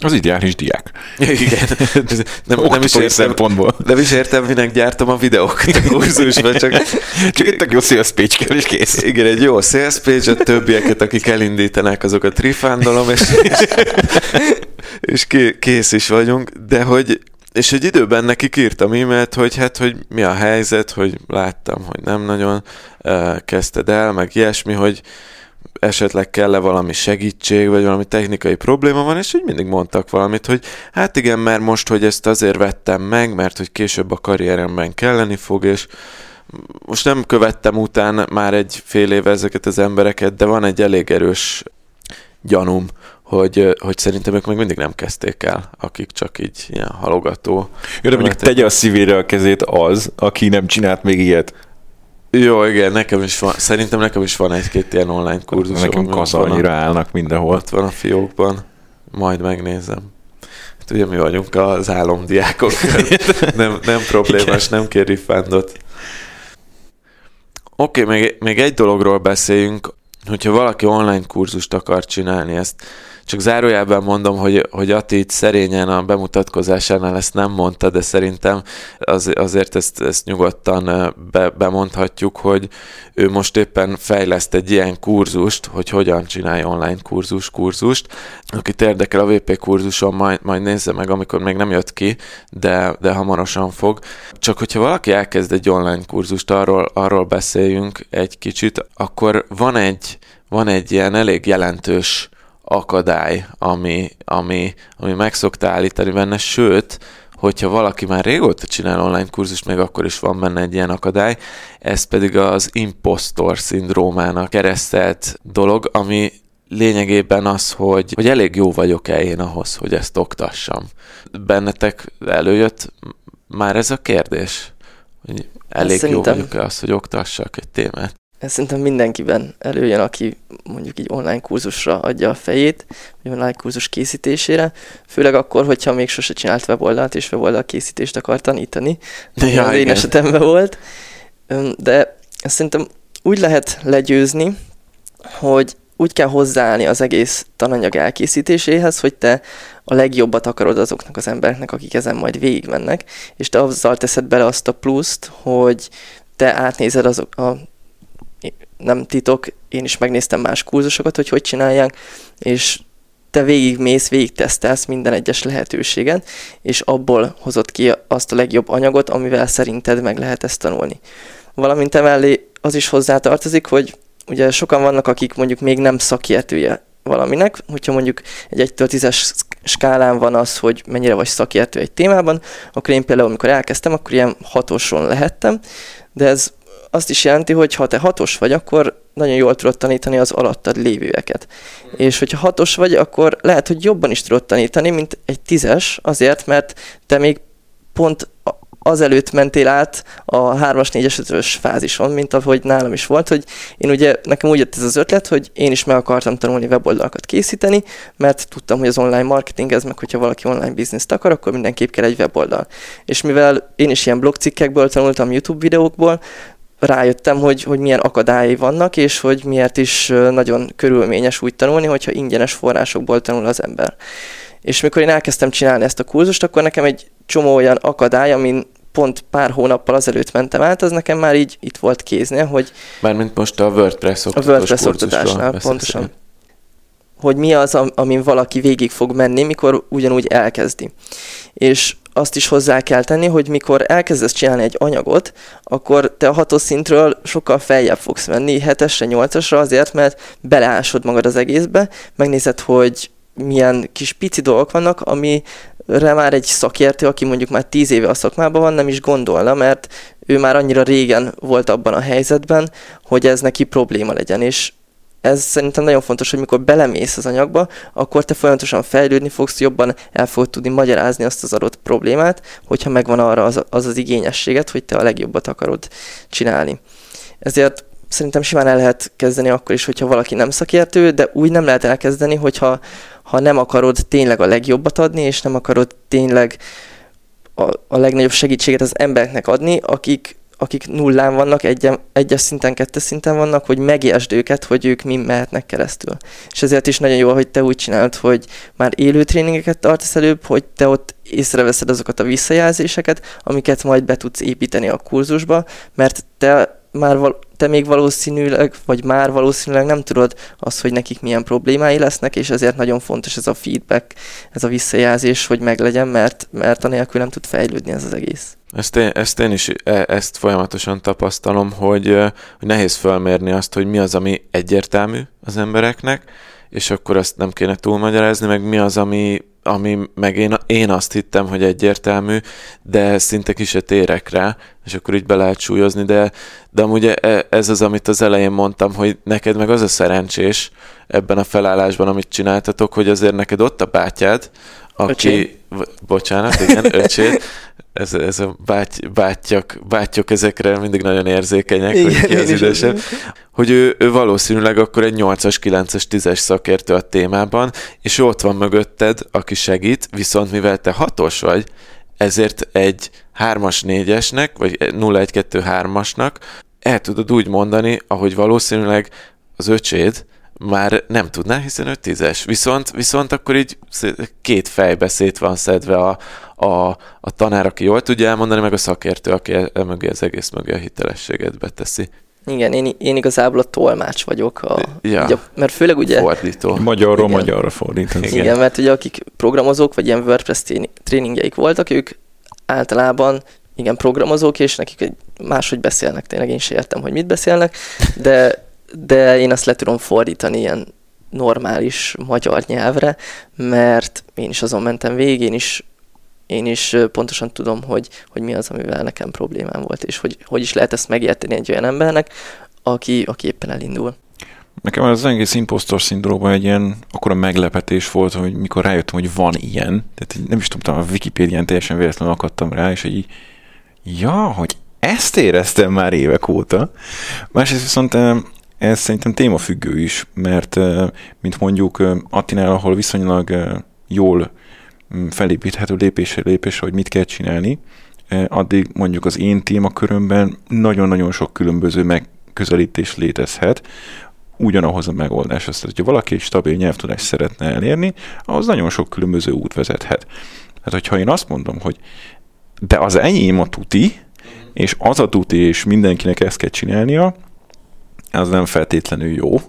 az ideális diák. Igen. Nem, nem is értem, szempontból. Nem is értem, minek gyártom a videókat a kurzusban, csak... csak egy jó sales page kell, és kész. Igen, egy jó sales page, a többieket, akik elindítanak, azokat refundolom, és, és, és kész is vagyunk, de hogy és egy időben nekik írtam e-mailt, hogy hát, hogy mi a helyzet, hogy láttam, hogy nem nagyon uh, kezdted el, meg ilyesmi, hogy esetleg kell-e valami segítség, vagy valami technikai probléma van, és úgy mindig mondtak valamit, hogy hát igen, mert most, hogy ezt azért vettem meg, mert hogy később a karrieremben kelleni fog, és most nem követtem után már egy fél éve ezeket az embereket, de van egy elég erős gyanúm, hogy, hogy szerintem ők még mindig nem kezdték el, akik csak így ilyen halogató. Jó, de mondjuk tegye a szívére a kezét az, aki nem csinált még ilyet. Jó, igen, nekem is van. Szerintem nekem is van egy-két ilyen online kurzus. Nekem annyira állnak mindenhol. Ott van a fiókban. Majd megnézem. Hát ugye mi vagyunk az álomdiákok. nem, nem problémás, nem kér refundot. Oké, okay, még, még egy dologról beszéljünk, hogyha valaki online kurzust akar csinálni, ezt csak zárójelben mondom, hogy, hogy Ati itt szerényen a bemutatkozásánál ezt nem mondta, de szerintem az, azért ezt, ezt nyugodtan be, bemondhatjuk, hogy ő most éppen fejleszt egy ilyen kurzust, hogy hogyan csinálja online kurzus kurzust. Akit érdekel a VP kurzuson, majd, majd nézze meg, amikor még nem jött ki, de, de hamarosan fog. Csak hogyha valaki elkezd egy online kurzust, arról, arról beszéljünk egy kicsit, akkor van egy, van egy ilyen elég jelentős akadály, ami, ami, ami meg szokta állítani benne, sőt, hogyha valaki már régóta csinál online kurzust, még akkor is van benne egy ilyen akadály, ez pedig az impostor szindrómának keresztelt dolog, ami lényegében az, hogy, hogy elég jó vagyok-e én ahhoz, hogy ezt oktassam. Bennetek előjött már ez a kérdés? Hogy elég jó vagyok-e az, hogy oktassak egy témát? Ez szerintem mindenkiben előjön, aki mondjuk így online kurzusra adja a fejét, vagy online kurzus készítésére, főleg akkor, hogyha még sose csinált weboldalt, és weboldal készítést akar tanítani. Ja, az én esetemben volt. De ezt szerintem úgy lehet legyőzni, hogy úgy kell hozzáállni az egész tananyag elkészítéséhez, hogy te a legjobbat akarod azoknak az embereknek, akik ezen majd végigmennek, és te azzal teszed bele azt a pluszt, hogy te átnézed azok a nem titok, én is megnéztem más kurzusokat, hogy hogy csinálják, és te végigmész, végig tesztelsz minden egyes lehetőséget, és abból hozott ki azt a legjobb anyagot, amivel szerinted meg lehet ezt tanulni. Valamint emellé az is hozzátartozik, hogy ugye sokan vannak, akik mondjuk még nem szakértője valaminek, hogyha mondjuk egy 1-től 10-es skálán van az, hogy mennyire vagy szakértő egy témában, akkor én például, amikor elkezdtem, akkor ilyen hatoson lehettem, de ez azt is jelenti, hogy ha te hatos vagy, akkor nagyon jól tudod tanítani az alattad lévőeket. És hogyha hatos vagy, akkor lehet, hogy jobban is tudod tanítani, mint egy tízes, azért, mert te még pont azelőtt mentél át a 3-as, 4-es, 5-ös fázison, mint ahogy nálam is volt, hogy én ugye, nekem úgy jött ez az ötlet, hogy én is meg akartam tanulni weboldalakat készíteni, mert tudtam, hogy az online marketing ez, meg hogyha valaki online bizniszt akar, akkor mindenképp kell egy weboldal. És mivel én is ilyen blogcikkekből tanultam, YouTube videókból, rájöttem, hogy, hogy milyen akadályai vannak, és hogy miért is nagyon körülményes úgy tanulni, hogyha ingyenes forrásokból tanul az ember. És mikor én elkezdtem csinálni ezt a kurzust, akkor nekem egy csomó olyan akadály, amin pont pár hónappal azelőtt mentem át, az nekem már így itt volt kéznél, hogy... Mármint most a WordPress oktatás A WordPress oktatásnál, pontosan. hogy mi az, amin valaki végig fog menni, mikor ugyanúgy elkezdi. És azt is hozzá kell tenni, hogy mikor elkezdesz csinálni egy anyagot, akkor te a hatos szintről sokkal feljebb fogsz menni, hetesre, nyolcasra azért, mert beleásod magad az egészbe, megnézed, hogy milyen kis pici dolgok vannak, amire már egy szakértő, aki mondjuk már tíz éve a szakmában van, nem is gondolna, mert ő már annyira régen volt abban a helyzetben, hogy ez neki probléma legyen, és ez szerintem nagyon fontos, hogy mikor belemész az anyagba, akkor te folyamatosan fejlődni fogsz, jobban el fogod tudni magyarázni azt az adott problémát, hogyha megvan arra az az, az igényességet, hogy te a legjobbat akarod csinálni. Ezért szerintem simán el lehet kezdeni akkor is, hogyha valaki nem szakértő, de úgy nem lehet elkezdeni, hogyha ha nem akarod tényleg a legjobbat adni, és nem akarod tényleg a, a legnagyobb segítséget az embereknek adni, akik akik nullán vannak, egy, egyes szinten, kettes szinten vannak, hogy megértsd őket, hogy ők mi mehetnek keresztül. És ezért is nagyon jó, hogy te úgy csinálod, hogy már élő tréningeket tartasz előbb, hogy te ott észreveszed azokat a visszajelzéseket, amiket majd be tudsz építeni a kurzusba, mert te már val- te még valószínűleg, vagy már valószínűleg nem tudod azt, hogy nekik milyen problémái lesznek, és ezért nagyon fontos ez a feedback, ez a visszajelzés, hogy meglegyen, mert, mert anélkül nem tud fejlődni ez az egész. Ezt én, ezt én is e, ezt folyamatosan tapasztalom, hogy, hogy nehéz felmérni azt, hogy mi az, ami egyértelmű az embereknek, és akkor azt nem kéne túlmagyarázni, meg mi az, ami, ami meg én, én azt hittem, hogy egyértelmű, de szinte ki se térek rá, és akkor így be lehet súlyozni, de, de amúgy e, ez az, amit az elején mondtam, hogy neked meg az a szerencsés ebben a felállásban, amit csináltatok, hogy azért neked ott a bátyád, aki... Öcsém. Bocsánat, igen, öcsét, ez, ez a báty, bátyak, bátyok ezekre mindig nagyon érzékenyek, Igen, hogy ki az idősebb, hogy ő, ő valószínűleg akkor egy 8-as, 9-es, 10-es szakértő a témában, és ott van mögötted, aki segít, viszont mivel te hatos vagy, ezért egy 3-as, 4-esnek, vagy 0-1-2-3-asnak el tudod úgy mondani, ahogy valószínűleg az öcséd, már nem tudná, hiszen ő tízes. Viszont, viszont akkor így két fejbe szét van szedve a, a, a tanár, aki jól tudja elmondani, meg a szakértő, aki el, el mögé az egész mögé a hitelességet beteszi. Igen, én, én igazából a tolmács vagyok, a, ja, ugye, mert főleg ugye... Fordító. Magyarról igen, magyarra fordítani. Igen. igen, mert ugye akik programozók, vagy ilyen WordPress tréningjeik voltak, ők általában igen, programozók, és nekik egy máshogy beszélnek, tényleg én sem értem, hogy mit beszélnek, de de én azt le tudom fordítani ilyen normális magyar nyelvre, mert én is azon mentem végig, én is, én is pontosan tudom, hogy, hogy mi az, amivel nekem problémám volt, és hogy, hogy is lehet ezt megérteni egy olyan embernek, aki, aki éppen elindul. Nekem az egész impostor szindróban egy ilyen akkora meglepetés volt, hogy mikor rájöttem, hogy van ilyen, tehát nem is tudtam, a Wikipédián teljesen véletlenül akadtam rá, és így, ja, hogy ezt éreztem már évek óta. Másrészt viszont ez szerintem témafüggő is, mert mint mondjuk Attinál, ahol viszonylag jól mm, felépíthető lépésre lépésre, hogy mit kell csinálni, addig mondjuk az én témakörömben nagyon-nagyon sok különböző megközelítés létezhet, ugyanahoz a megoldáshoz. Tehát, hogyha valaki egy stabil nyelvtudást szeretne elérni, ahhoz nagyon sok különböző út vezethet. Hát, hogyha én azt mondom, hogy de az enyém a tuti, és az a tuti, és mindenkinek ezt kell csinálnia, az nem feltétlenül jó,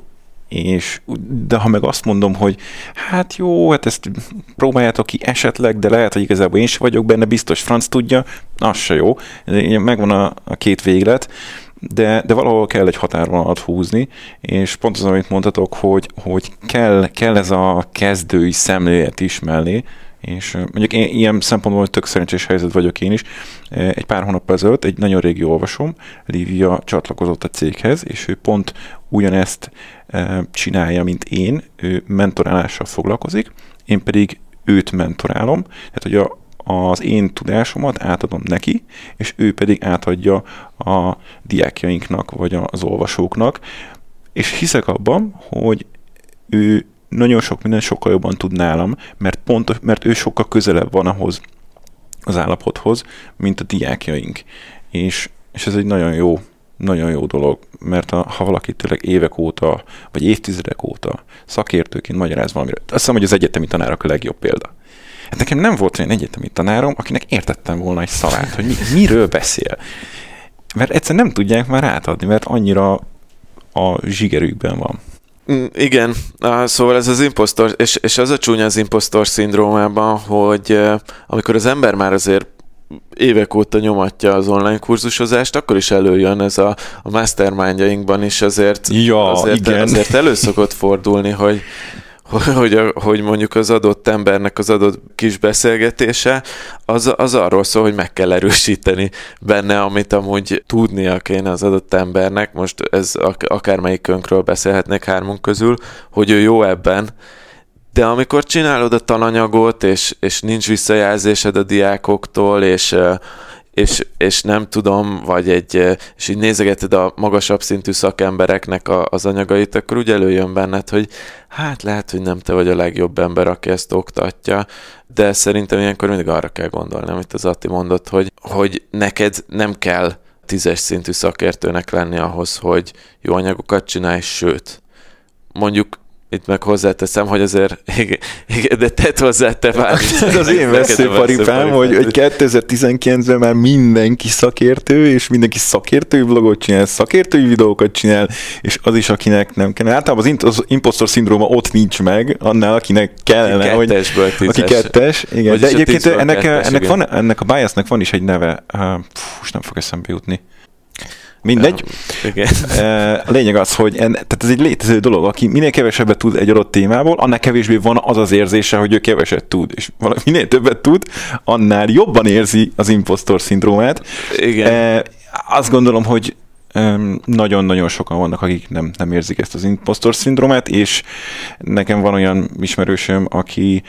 és, de ha meg azt mondom, hogy hát jó, hát ezt próbáljátok ki esetleg, de lehet, hogy igazából én sem vagyok benne, biztos franc tudja, az se jó. Megvan a, a két véglet, de, de valahol kell egy határvonalat húzni, és pont az, amit mondhatok, hogy, hogy kell, kell ez a kezdői szemlélet is mellé, és mondjuk én ilyen szempontból tök szerencsés helyzet vagyok én is. Egy pár hónap ezelőtt egy nagyon régi olvasom, Lívia csatlakozott a céghez, és ő pont ugyanezt csinálja, mint én, ő mentorálással foglalkozik, én pedig őt mentorálom, tehát hogy a, az én tudásomat átadom neki, és ő pedig átadja a diákjainknak, vagy az olvasóknak, és hiszek abban, hogy ő nagyon sok minden sokkal jobban tud nálam, mert pont, mert ő sokkal közelebb van ahhoz az állapothoz, mint a diákjaink. És, és ez egy nagyon jó, nagyon jó dolog, mert a, ha valaki tényleg évek óta, vagy évtizedek óta szakértőként magyaráz valamire, azt hiszem, hogy az egyetemi tanárok a legjobb példa. Hát nekem nem volt olyan egyetemi tanárom, akinek értettem volna egy szavát, hogy mi, miről beszél. Mert egyszerűen nem tudják már átadni, mert annyira a zsigerükben van. Mm, Igen, szóval ez az impostor, és, és az a csúnya az impostor szindrómában, hogy amikor az ember már azért évek óta nyomatja az online kurzusozást, akkor is előjön ez a, a mastermindjainkban is azért, Ja, azért, igen. azért elő szokott fordulni, hogy, hogy, a- hogy mondjuk az adott embernek az adott kis beszélgetése, az, az arról szól, hogy meg kell erősíteni benne, amit amúgy tudnia kéne az adott embernek, most ez ak- akármelyikünkről beszélhetnék hármunk közül, hogy ő jó ebben, de amikor csinálod a tananyagot, és, és nincs visszajelzésed a diákoktól, és, és, és nem tudom, vagy egy, és így nézegeted a magasabb szintű szakembereknek a, az anyagait, akkor úgy előjön benned, hogy hát lehet, hogy nem te vagy a legjobb ember, aki ezt oktatja, de szerintem ilyenkor mindig arra kell gondolni, amit az Atti mondott, hogy, hogy neked nem kell tízes szintű szakértőnek lenni ahhoz, hogy jó anyagokat csinálj, sőt, mondjuk itt meg hozzáteszem, hogy azért, igen, igen de tedd hozzá te már. Ez az én veszőparipám, hogy, hogy 2019-ben már mindenki szakértő, és mindenki szakértői vlogot csinál, szakértői videókat csinál, és az is, akinek nem kell. Általában az, impostor szindróma ott nincs meg, annál, akinek kellene, hogy kettesből tízes. aki kettes, igen. Vagyis De egyébként ennek, kettes, ennek, igen. van, ennek a biasnak van is egy neve, fú, nem fog eszembe jutni. Mindegy. Igen. A lényeg az, hogy en, tehát ez egy létező dolog, aki minél kevesebbet tud egy adott témából, annál kevésbé van az az érzése, hogy ő keveset tud, és valami minél többet tud, annál jobban érzi az impostor szindrómát. Igen. Azt gondolom, hogy nagyon-nagyon sokan vannak, akik nem, nem érzik ezt az impostor szindrómát, és nekem van olyan ismerősöm, aki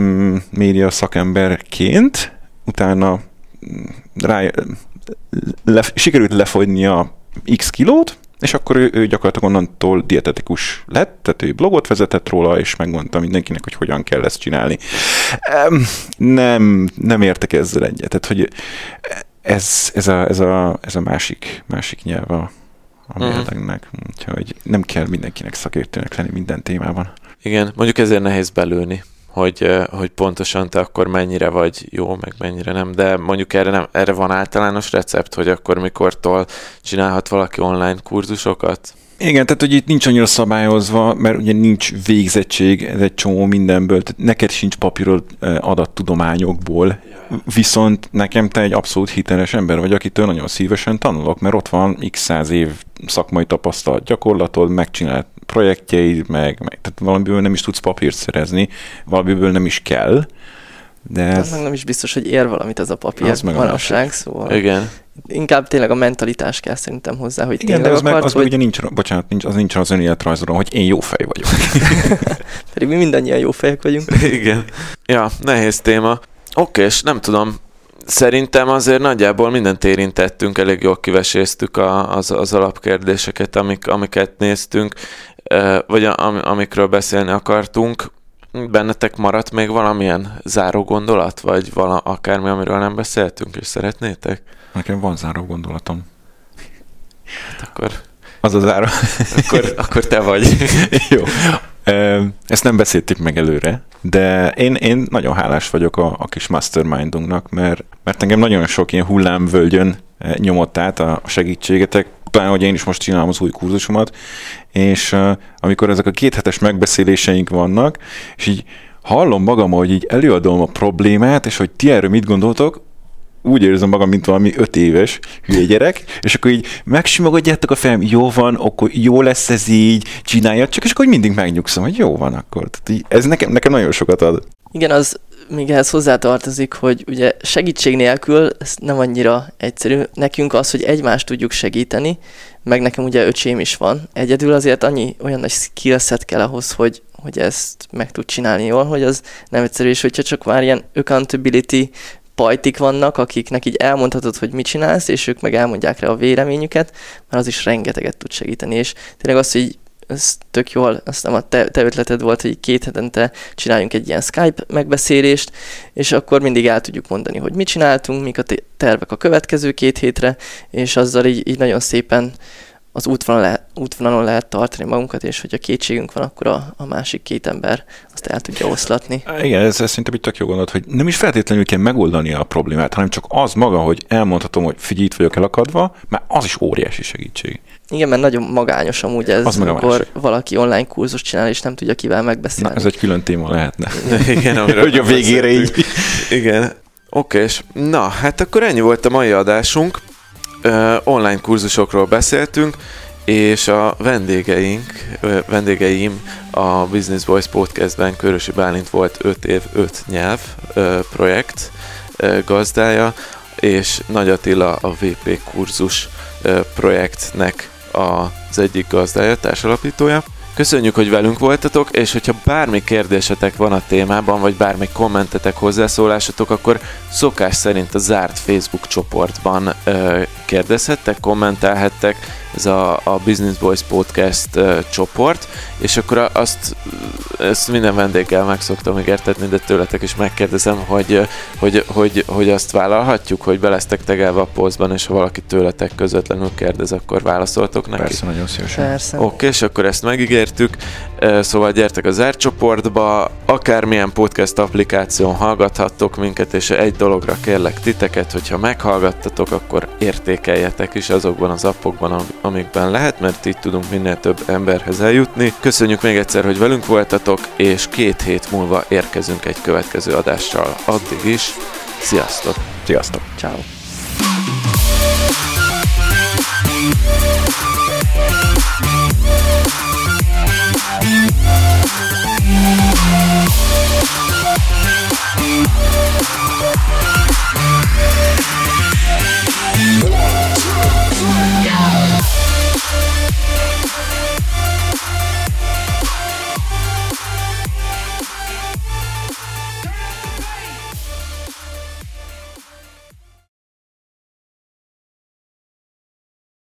mm, média szakemberként utána mm, rá, le, sikerült lefogynia x kilót, és akkor ő, ő gyakorlatilag onnantól dietetikus lett, tehát ő blogot vezetett róla, és megmondta mindenkinek, hogy hogyan kell ezt csinálni. Em, Nem, nem értek ezzel egyet. Tehát, hogy ez, ez, a, ez, a, ez a másik, másik nyelv a, a Mhm. mérlegnek. Úgyhogy nem kell mindenkinek szakértőnek lenni minden témában. Igen, mondjuk ezért nehéz belőni, hogy, hogy pontosan te akkor mennyire vagy jó, meg mennyire nem, de mondjuk erre, nem, erre van általános recept, hogy akkor mikortól csinálhat valaki online kurzusokat? Igen, tehát hogy itt nincs annyira szabályozva, mert ugye nincs végzettség, ez egy csomó mindenből, tehát neked sincs papírod adattudományokból, viszont nekem te egy abszolút hiteles ember vagy, akitől nagyon szívesen tanulok, mert ott van x száz év szakmai tapasztalat, gyakorlatod, megcsinált projektjeid, meg, meg tehát valamiből nem is tudsz papírt szerezni, valamiből nem is kell, de Ez... nem is biztos, hogy ér valamit az a papír Az meg a manapság, szóval Igen. inkább tényleg a mentalitás kell szerintem hozzá, hogy igen, de az, meg, akarsz, az meg hogy ugye nincs, bocsánat, nincs, az nincs az önéletrajzolom, hogy én jó fej vagyok. pedig mi mindannyian jó fejek vagyunk. Igen. Ja, nehéz téma. Oké, és nem tudom, szerintem azért nagyjából mindent érintettünk, elég jól kiveséztük a, az, az alapkérdéseket, amik, amiket néztünk, vagy a, am, amikről beszélni akartunk. Bennetek maradt még valamilyen záró gondolat, vagy vala, akármi, amiről nem beszéltünk, és szeretnétek? Nekem van záró gondolatom. Akkor, Az az ára. akkor, akkor te vagy. Jó. Ezt nem beszéltük meg előre, de én, én nagyon hálás vagyok a, a kis mastermindunknak, mert, mert engem nagyon sok ilyen hullámvölgyön nyomott át a a segítségetek, pláne, hogy én is most csinálom az új kurzusomat, és uh, amikor ezek a kéthetes megbeszéléseink vannak, és így hallom magam, hogy így előadom a problémát, és hogy ti erről mit gondoltok, úgy érzem magam, mint valami öt éves hülye gyerek, és akkor így megsimogatjátok a fejem, jó van, akkor jó lesz ez így, csináljad csak, és akkor mindig megnyugszom, hogy jó van akkor. Tehát így, ez nekem, nekem nagyon sokat ad. Igen, az még ehhez hozzátartozik, hogy ugye segítség nélkül ez nem annyira egyszerű. Nekünk az, hogy egymást tudjuk segíteni, meg nekem ugye öcsém is van. Egyedül azért annyi olyan nagy skillset kell ahhoz, hogy, hogy ezt meg tud csinálni jól, hogy az nem egyszerű, és hogyha csak már ilyen accountability pajtik vannak, akiknek így elmondhatod, hogy mit csinálsz, és ők meg elmondják rá a véleményüket, mert az is rengeteget tud segíteni, és tényleg az, hogy ez tök jól, azt nem a te, te ötleted volt, hogy két hetente csináljunk egy ilyen Skype megbeszélést, és akkor mindig el tudjuk mondani, hogy mit csináltunk, mik a te- tervek a következő két hétre, és azzal így, így nagyon szépen az útvonalon lehet, útvonalon lehet tartani magunkat, és hogyha kétségünk van, akkor a, a másik két ember azt el tudja oszlatni. Igen, ez, ez szerintem egy tök jó gondolat, hogy nem is feltétlenül kell megoldani a problémát, hanem csak az maga, hogy elmondhatom, hogy figyelj, itt vagyok elakadva, mert az is óriási segítség. Igen, mert nagyon magányos amúgy ez, Az amikor valaki online kurzus csinál, és nem tudja kivel megbeszélni. Na, ez egy külön téma lehetne. Igen, Hogy a végére így. Igen. Oké, és na, hát akkor ennyi volt a mai adásunk. Online kurzusokról beszéltünk, és a vendégeink, vendégeim a Business Voice Podcastben Körösi Bálint volt 5 év, 5 nyelv projekt gazdája, és Nagy Attila a VP kurzus projektnek az egyik gazdája, társalapítója. Köszönjük, hogy velünk voltatok, és hogyha bármi kérdésetek van a témában, vagy bármi kommentetek, hozzászólásatok, akkor szokás szerint a zárt Facebook csoportban ö, kérdezhettek, kommentelhettek, ez a, a Business Boys Podcast ö, csoport, és akkor azt, ezt minden vendéggel meg szoktam ígértetni, de tőletek is megkérdezem, hogy, hogy, hogy, hogy azt vállalhatjuk, hogy be lesztek tegelve a posztban, és ha valaki tőletek közvetlenül kérdez, akkor válaszoltok neki. Persze, nagyon szívesen. Persze. Oké, és akkor ezt megígértük, szóval gyertek az zárt csoportba, akármilyen podcast applikáción hallgathattok minket, és egy dologra kérlek titeket, hogyha meghallgattatok, akkor értékeljetek is azokban az appokban, amikben lehet, mert így tudunk minél több emberhez eljutni. Köszönjük még egyszer, hogy velünk voltatok, és két hét múlva érkezünk egy következő adással. Addig is, sziasztok! Sziasztok! Ciao.